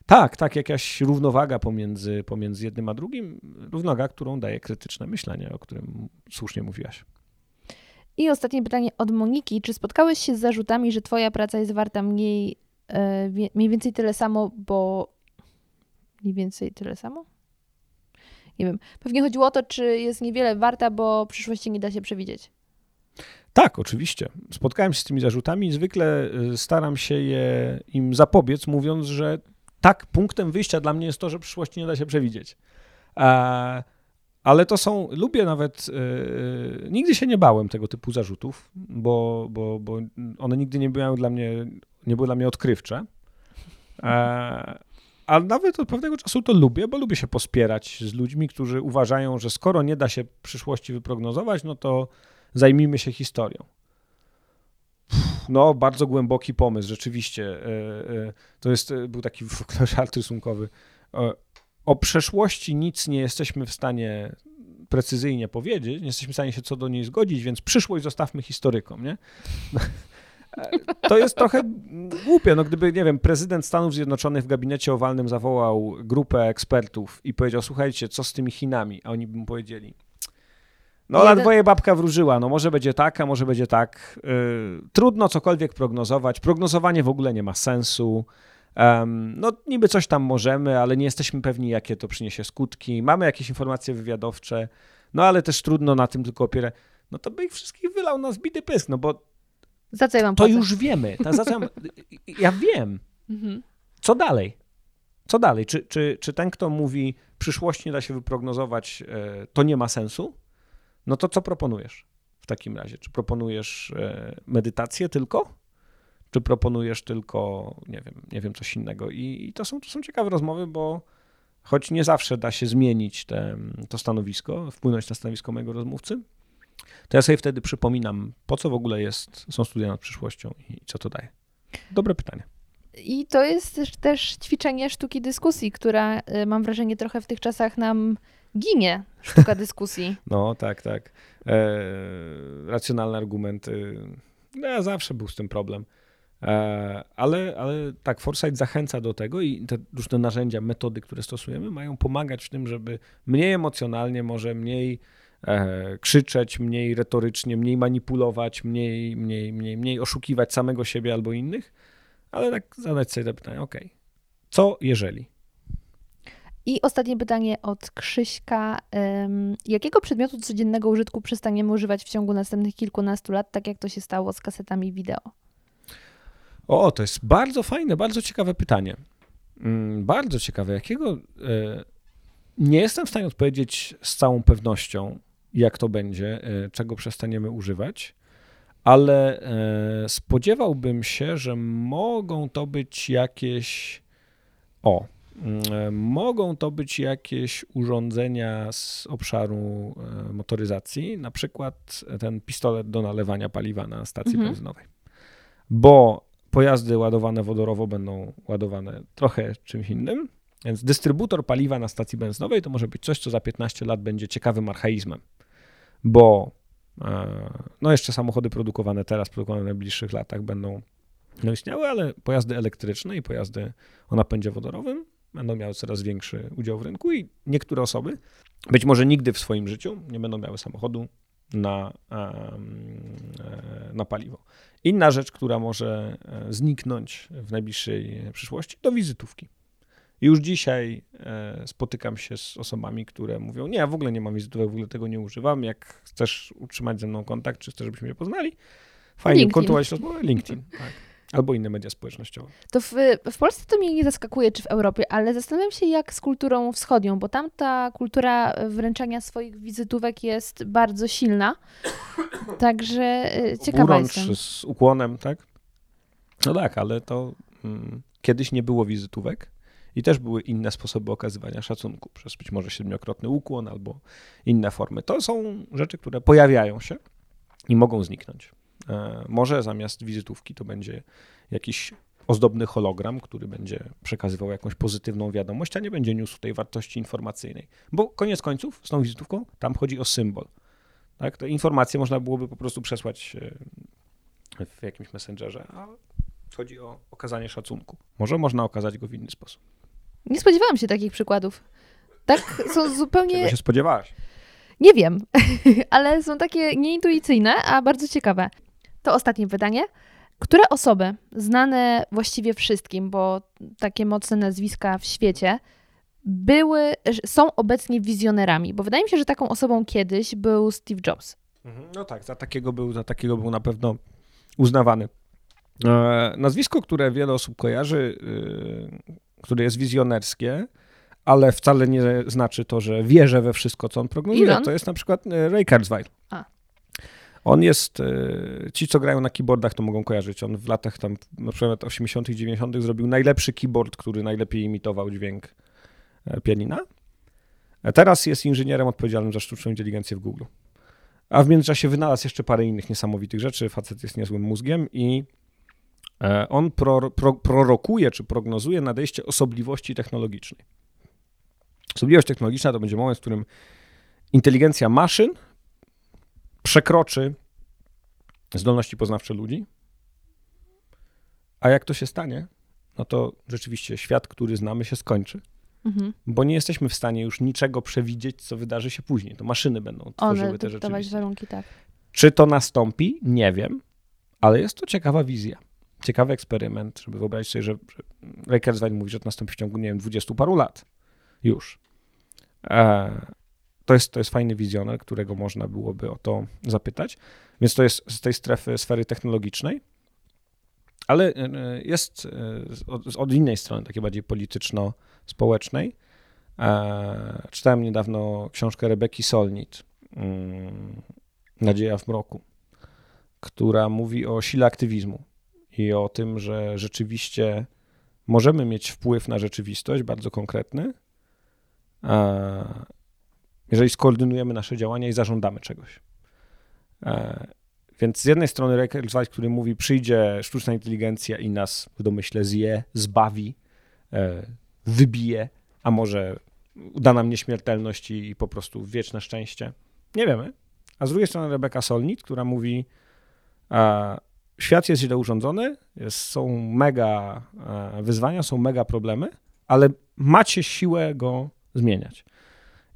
Tak, tak, jakaś równowaga pomiędzy, pomiędzy jednym a drugim, równowaga, którą daje krytyczne myślenie, o którym słusznie mówiłaś. I ostatnie pytanie od Moniki. Czy spotkałeś się z zarzutami, że twoja praca jest warta mniej, e, mniej więcej tyle samo, bo mniej więcej tyle samo? nie wiem, pewnie chodziło o to, czy jest niewiele warta, bo przyszłości nie da się przewidzieć. Tak, oczywiście. Spotkałem się z tymi zarzutami i zwykle y, staram się je im zapobiec, mówiąc, że tak, punktem wyjścia dla mnie jest to, że przyszłości nie da się przewidzieć. ale to są, lubię nawet, yy, nigdy się nie bałem tego typu zarzutów, bo, bo, bo one nigdy nie były dla mnie, nie były dla mnie odkrywcze. E, ale nawet od pewnego czasu to lubię, bo lubię się pospierać z ludźmi, którzy uważają, że skoro nie da się przyszłości wyprognozować, no to zajmijmy się historią. No, bardzo głęboki pomysł, rzeczywiście. E, e, to jest, e, był taki [laughs] żart rysunkowy. O przeszłości nic nie jesteśmy w stanie precyzyjnie powiedzieć, nie jesteśmy w stanie się co do niej zgodzić, więc przyszłość zostawmy historykom, nie? To jest trochę głupie, no gdyby, nie wiem, prezydent Stanów Zjednoczonych w gabinecie owalnym zawołał grupę ekspertów i powiedział, słuchajcie, co z tymi Chinami? A oni by mu powiedzieli, no na dwoje babka wróżyła, no może będzie tak, a może będzie tak. Yy, trudno cokolwiek prognozować. Prognozowanie w ogóle nie ma sensu. Um, no niby coś tam możemy, ale nie jesteśmy pewni, jakie to przyniesie skutki. Mamy jakieś informacje wywiadowcze, no ale też trudno na tym tylko opierać. No to by ich wszystkich wylał na zbity pysk, no bo Za co ja mam to już wiemy. Ta, za co ja, [laughs] ja wiem. Mhm. Co dalej? Co dalej? Czy, czy, czy ten, kto mówi, przyszłość nie da się wyprognozować, e, to nie ma sensu? No to co proponujesz w takim razie? Czy proponujesz e, medytację tylko? Czy proponujesz tylko, nie wiem, nie wiem, coś innego? I, i to, są, to są ciekawe rozmowy, bo choć nie zawsze da się zmienić te, to stanowisko, wpłynąć na stanowisko mojego rozmówcy, to ja sobie wtedy przypominam, po co w ogóle jest, są studia nad przyszłością i co to daje. Dobre pytanie. I to jest też, ćwiczenie sztuki dyskusji, która y, mam wrażenie trochę w tych czasach nam ginie, sztuka dyskusji. [laughs] No, tak, tak. E, racjonalne argumenty. No, ja zawsze był z tym problem. E, ale, ale tak, Foresight zachęca do tego i te różne narzędzia, metody, które stosujemy, mają pomagać w tym, żeby mniej emocjonalnie, może mniej e, krzyczeć, mniej retorycznie, mniej manipulować, mniej, mniej, mniej, mniej oszukiwać samego siebie albo innych, ale tak zadać sobie te pytanie, ok, co jeżeli? I ostatnie pytanie od Krzyśka. Jakiego przedmiotu codziennego użytku przestaniemy używać w ciągu następnych kilkunastu lat, tak jak to się stało z kasetami wideo? O, to jest bardzo fajne, bardzo ciekawe pytanie. Mm, Bardzo ciekawe. Jakiego. e, Nie jestem w stanie odpowiedzieć z całą pewnością, jak to będzie, e, czego przestaniemy używać, ale e, spodziewałbym się, że mogą to być jakieś. O, mogą to być jakieś urządzenia z obszaru e, motoryzacji, na przykład ten pistolet do nalewania paliwa na stacji Mhm. benzynowej. Bo pojazdy ładowane wodorowo będą ładowane trochę czymś innym, więc dystrybutor paliwa na stacji benzynowej to może być coś, co za 15 lat będzie ciekawym archaizmem, bo e, no jeszcze samochody produkowane teraz, produkowane w najbliższych latach będą no istniały, ale pojazdy elektryczne i pojazdy o napędzie wodorowym będą miały coraz większy udział w rynku i niektóre osoby być może nigdy w swoim życiu nie będą miały samochodu na, e, na paliwo. Inna rzecz, która może e, zniknąć w najbliższej przyszłości, to wizytówki. Już dzisiaj e, spotykam się z osobami, które mówią: Nie, ja w ogóle nie mam wizytówek, w ogóle tego nie używam. Jak chcesz utrzymać ze mną kontakt, czy chcesz, żebyśmy się poznali, fajnie kontynuować rozmowę, LinkedIn. Tak. Albo inne media społecznościowe. To w, w Polsce to mnie nie zaskakuje, czy w Europie, ale zastanawiam się, jak z kulturą wschodnią, bo tam ta kultura wręczania swoich wizytówek jest bardzo silna. Także y, ciekawa Burącz jestem. z ukłonem, tak? No tak, ale to mm, kiedyś nie było wizytówek i też były inne sposoby okazywania szacunku, przez być może siedmiokrotny ukłon albo inne formy. To są rzeczy, które pojawiają się i mogą zniknąć. E, może zamiast wizytówki to będzie jakiś ozdobny hologram, który będzie przekazywał jakąś pozytywną wiadomość, a nie będzie niósł tej wartości informacyjnej. Bo koniec końców z tą wizytówką tam chodzi o symbol. Tak? Te informacje można byłoby po prostu przesłać e, w jakimś messengerze, a chodzi o okazanie szacunku. Może można okazać go w inny sposób. Nie spodziewałam się takich przykładów. Tak, są [laughs] zupełnie. Czego się spodziewałaś? Nie wiem, [laughs] ale są takie nieintuicyjne, a bardzo ciekawe. To ostatnie pytanie. Które osoby, znane właściwie wszystkim, bo takie mocne nazwiska w świecie, były, są obecnie wizjonerami? Bo wydaje mi się, że taką osobą kiedyś był Steve Jobs. No tak, za takiego był, za takiego był na pewno uznawany. E, nazwisko, które wiele osób kojarzy, y, które jest wizjonerskie, ale wcale nie znaczy to, że wierzę we wszystko, co on prognozuje. Elon? To jest na przykład e, Ray Kurzweil. A. On jest, e, ci co grają na keyboardach to mogą kojarzyć, on w latach tam, na przykład 80 90 zrobił najlepszy keyboard, który najlepiej imitował dźwięk e, pianina. A teraz jest inżynierem odpowiedzialnym za sztuczną inteligencję w Google. A w międzyczasie wynalazł jeszcze parę innych niesamowitych rzeczy. Facet jest niezłym mózgiem i e, on pro, pro, prorokuje czy prognozuje nadejście osobliwości technologicznej. Osobliwość technologiczna to będzie moment, w którym inteligencja maszyn przekroczy zdolności poznawcze ludzi. A jak to się stanie, no to rzeczywiście świat, który znamy, się skończy, Mhm. bo nie jesteśmy w stanie już niczego przewidzieć, co wydarzy się później. To maszyny będą tworzyły One te rzeczywistość. warunki, tak. Czy to nastąpi? Nie wiem, ale jest to ciekawa wizja. ciekawy eksperyment, żeby wyobrazić sobie, że, że Ray Kurzweil mówi, że to nastąpi w ciągu, nie wiem, dwudziestu paru lat już. E, to jest, to jest fajny wizjoner, którego można byłoby o to zapytać. Więc to jest z tej strefy sfery technologicznej, ale e, jest e, od, od innej strony, takiej bardziej polityczno-społecznej. E, czytałem niedawno książkę Rebeki Solnit, mm, Nadzieja w mroku, która mówi o sile aktywizmu i o tym, że rzeczywiście możemy mieć wpływ na rzeczywistość bardzo konkretny, jeżeli skoordynujemy nasze działania i zażądamy czegoś. E, więc z jednej strony Ray który mówi, przyjdzie sztuczna inteligencja i nas w domyśle zje, zbawi, e, wybije, a może uda nam nieśmiertelność i, po prostu wieczne szczęście. Nie wiemy. A z drugiej strony Rebeka Solnit, która mówi, a, świat jest źle urządzony, jest, są mega wyzwania, są mega problemy, ale macie siłę go zmieniać.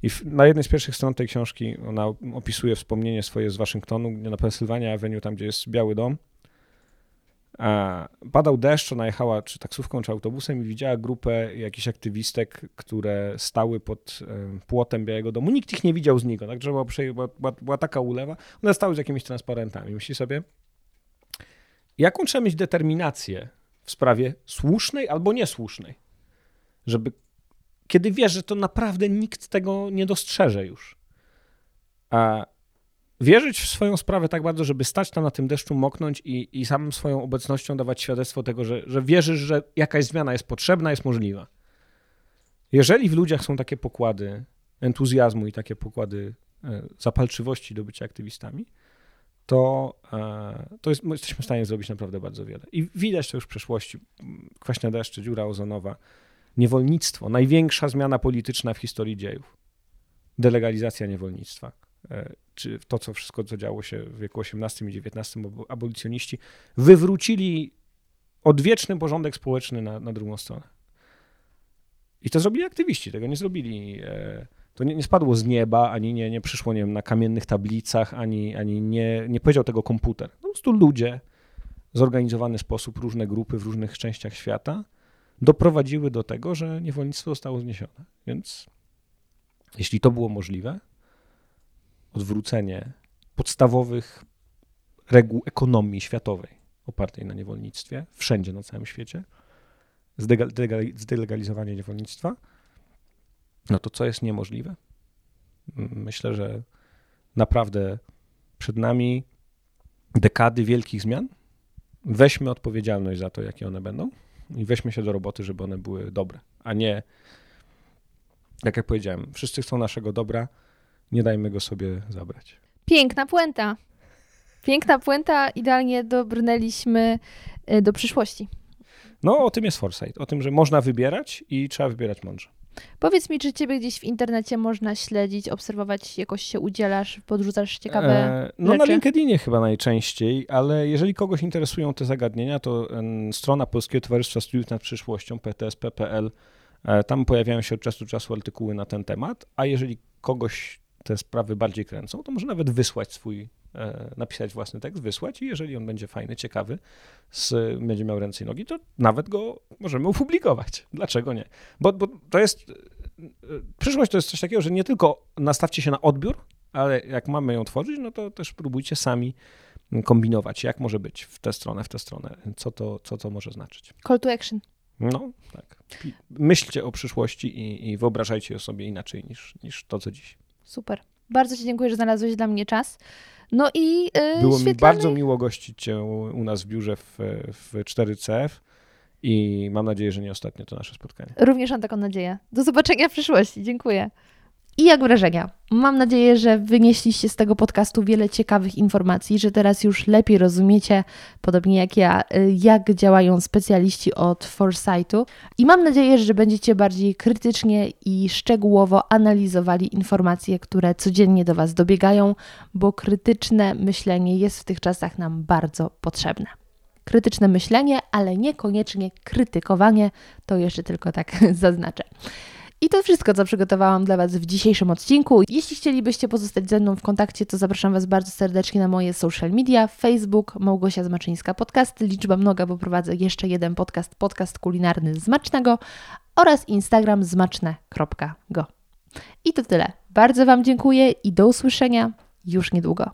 I na jednej z pierwszych stron tej książki ona opisuje wspomnienie swoje z Waszyngtonu, na Pennsylvania Avenue, tam gdzie jest Biały Dom, padał deszcz, ona jechała czy taksówką, czy autobusem i widziała grupę jakichś aktywistek, które stały pod y, płotem Białego Domu. Nikt ich nie widział z niego, tak? Była, była, była, była taka ulewa. One stały z jakimiś transparentami. Myśli sobie, jaką trzeba mieć determinację w sprawie słusznej albo niesłusznej, żeby kiedy wiesz, że to naprawdę nikt tego nie dostrzeże już. A wierzyć w swoją sprawę tak bardzo, żeby stać tam na tym deszczu, moknąć i, i samą swoją obecnością dawać świadectwo tego, że, że wierzysz, że jakaś zmiana jest potrzebna, jest możliwa. Jeżeli w ludziach są takie pokłady entuzjazmu i takie pokłady e, zapalczywości do bycia aktywistami, to, e, to jest, jesteśmy w stanie zrobić naprawdę bardzo wiele. I widać to już w przeszłości. Kwaśne deszcze, dziura ozonowa, niewolnictwo, największa zmiana polityczna w historii dziejów. Delegalizacja niewolnictwa. E, czy to, co wszystko, co działo się w wieku XVIII i XIX, abolicjoniści wywrócili odwieczny porządek społeczny na, na drugą stronę. I to zrobili aktywiści, tego nie zrobili. E, to nie, nie spadło z nieba, ani nie, nie przyszło nie wiem, na kamiennych tablicach, ani, ani nie, nie powiedział tego komputer. Po prostu ludzie, zorganizowany sposób, różne grupy w różnych częściach świata doprowadziły do tego, że niewolnictwo zostało zniesione. Więc jeśli to było możliwe, odwrócenie podstawowych reguł ekonomii światowej opartej na niewolnictwie, wszędzie na całym świecie, zdelegalizowanie niewolnictwa, no to co jest niemożliwe? Myślę, że naprawdę przed nami dekady wielkich zmian. Weźmy odpowiedzialność za to, jakie one będą i weźmy się do roboty, żeby one były dobre, a nie, tak jak powiedziałem, wszyscy chcą naszego dobra, nie dajmy go sobie zabrać. Piękna puenta. Piękna puenta, idealnie dobrnęliśmy y, do przyszłości. No, o tym jest foresight, o tym, że można wybierać i trzeba wybierać mądrze. Powiedz mi, czy ciebie gdzieś w internecie można śledzić, obserwować, jakoś się udzielasz, podrzucasz ciekawe e, No rzeczy? na LinkedInie chyba najczęściej, ale jeżeli kogoś interesują te zagadnienia, to strona Polskiego Towarzystwa Studiów nad Przyszłością, ptsp.pl, e, tam pojawiają się od czasu do czasu artykuły na ten temat, a jeżeli kogoś te sprawy bardziej kręcą, to może nawet wysłać swój E, napisać własny tekst, wysłać i jeżeli on będzie fajny, ciekawy, z, będzie miał ręce i nogi, to nawet go możemy opublikować. Dlaczego nie? Bo, bo to jest, e, przyszłość to jest coś takiego, że nie tylko nastawcie się na odbiór, ale jak mamy ją tworzyć, no to też próbujcie sami kombinować, jak może być w tę stronę, w tę stronę, co to, co to może znaczyć. Call to action. No, tak. Myślcie o przyszłości i, i wyobrażajcie ją sobie inaczej niż, niż to, co dziś. Super. Bardzo Ci dziękuję, że znalazłeś dla mnie czas. No i yy, Było mi bardzo miło gościć Cię u nas w biurze w, w 4CF i mam nadzieję, że nie ostatnie to nasze spotkanie. Również mam taką nadzieję. Do zobaczenia w przyszłości. Dziękuję. I jak wrażenia? Mam nadzieję, że wynieśliście z tego podcastu wiele ciekawych informacji, że teraz już lepiej rozumiecie, podobnie jak ja, y, jak działają specjaliści od Foresightu. I mam nadzieję, że będziecie bardziej krytycznie i szczegółowo analizowali informacje, które codziennie do Was dobiegają, bo krytyczne myślenie jest w tych czasach nam bardzo potrzebne krytyczne myślenie, ale niekoniecznie krytykowanie, to jeszcze tylko tak [laughs] zaznaczę. I to wszystko, co przygotowałam dla Was w dzisiejszym odcinku. Jeśli chcielibyście pozostać ze mną w kontakcie, to zapraszam Was bardzo serdecznie na moje social media, Facebook, Małgosia Zmaczyńska Podcast, liczba mnoga, bo prowadzę jeszcze jeden podcast, podcast kulinarny Zmacznego oraz Instagram zmaczne.go. I to tyle. Bardzo Wam dziękuję i do usłyszenia już niedługo.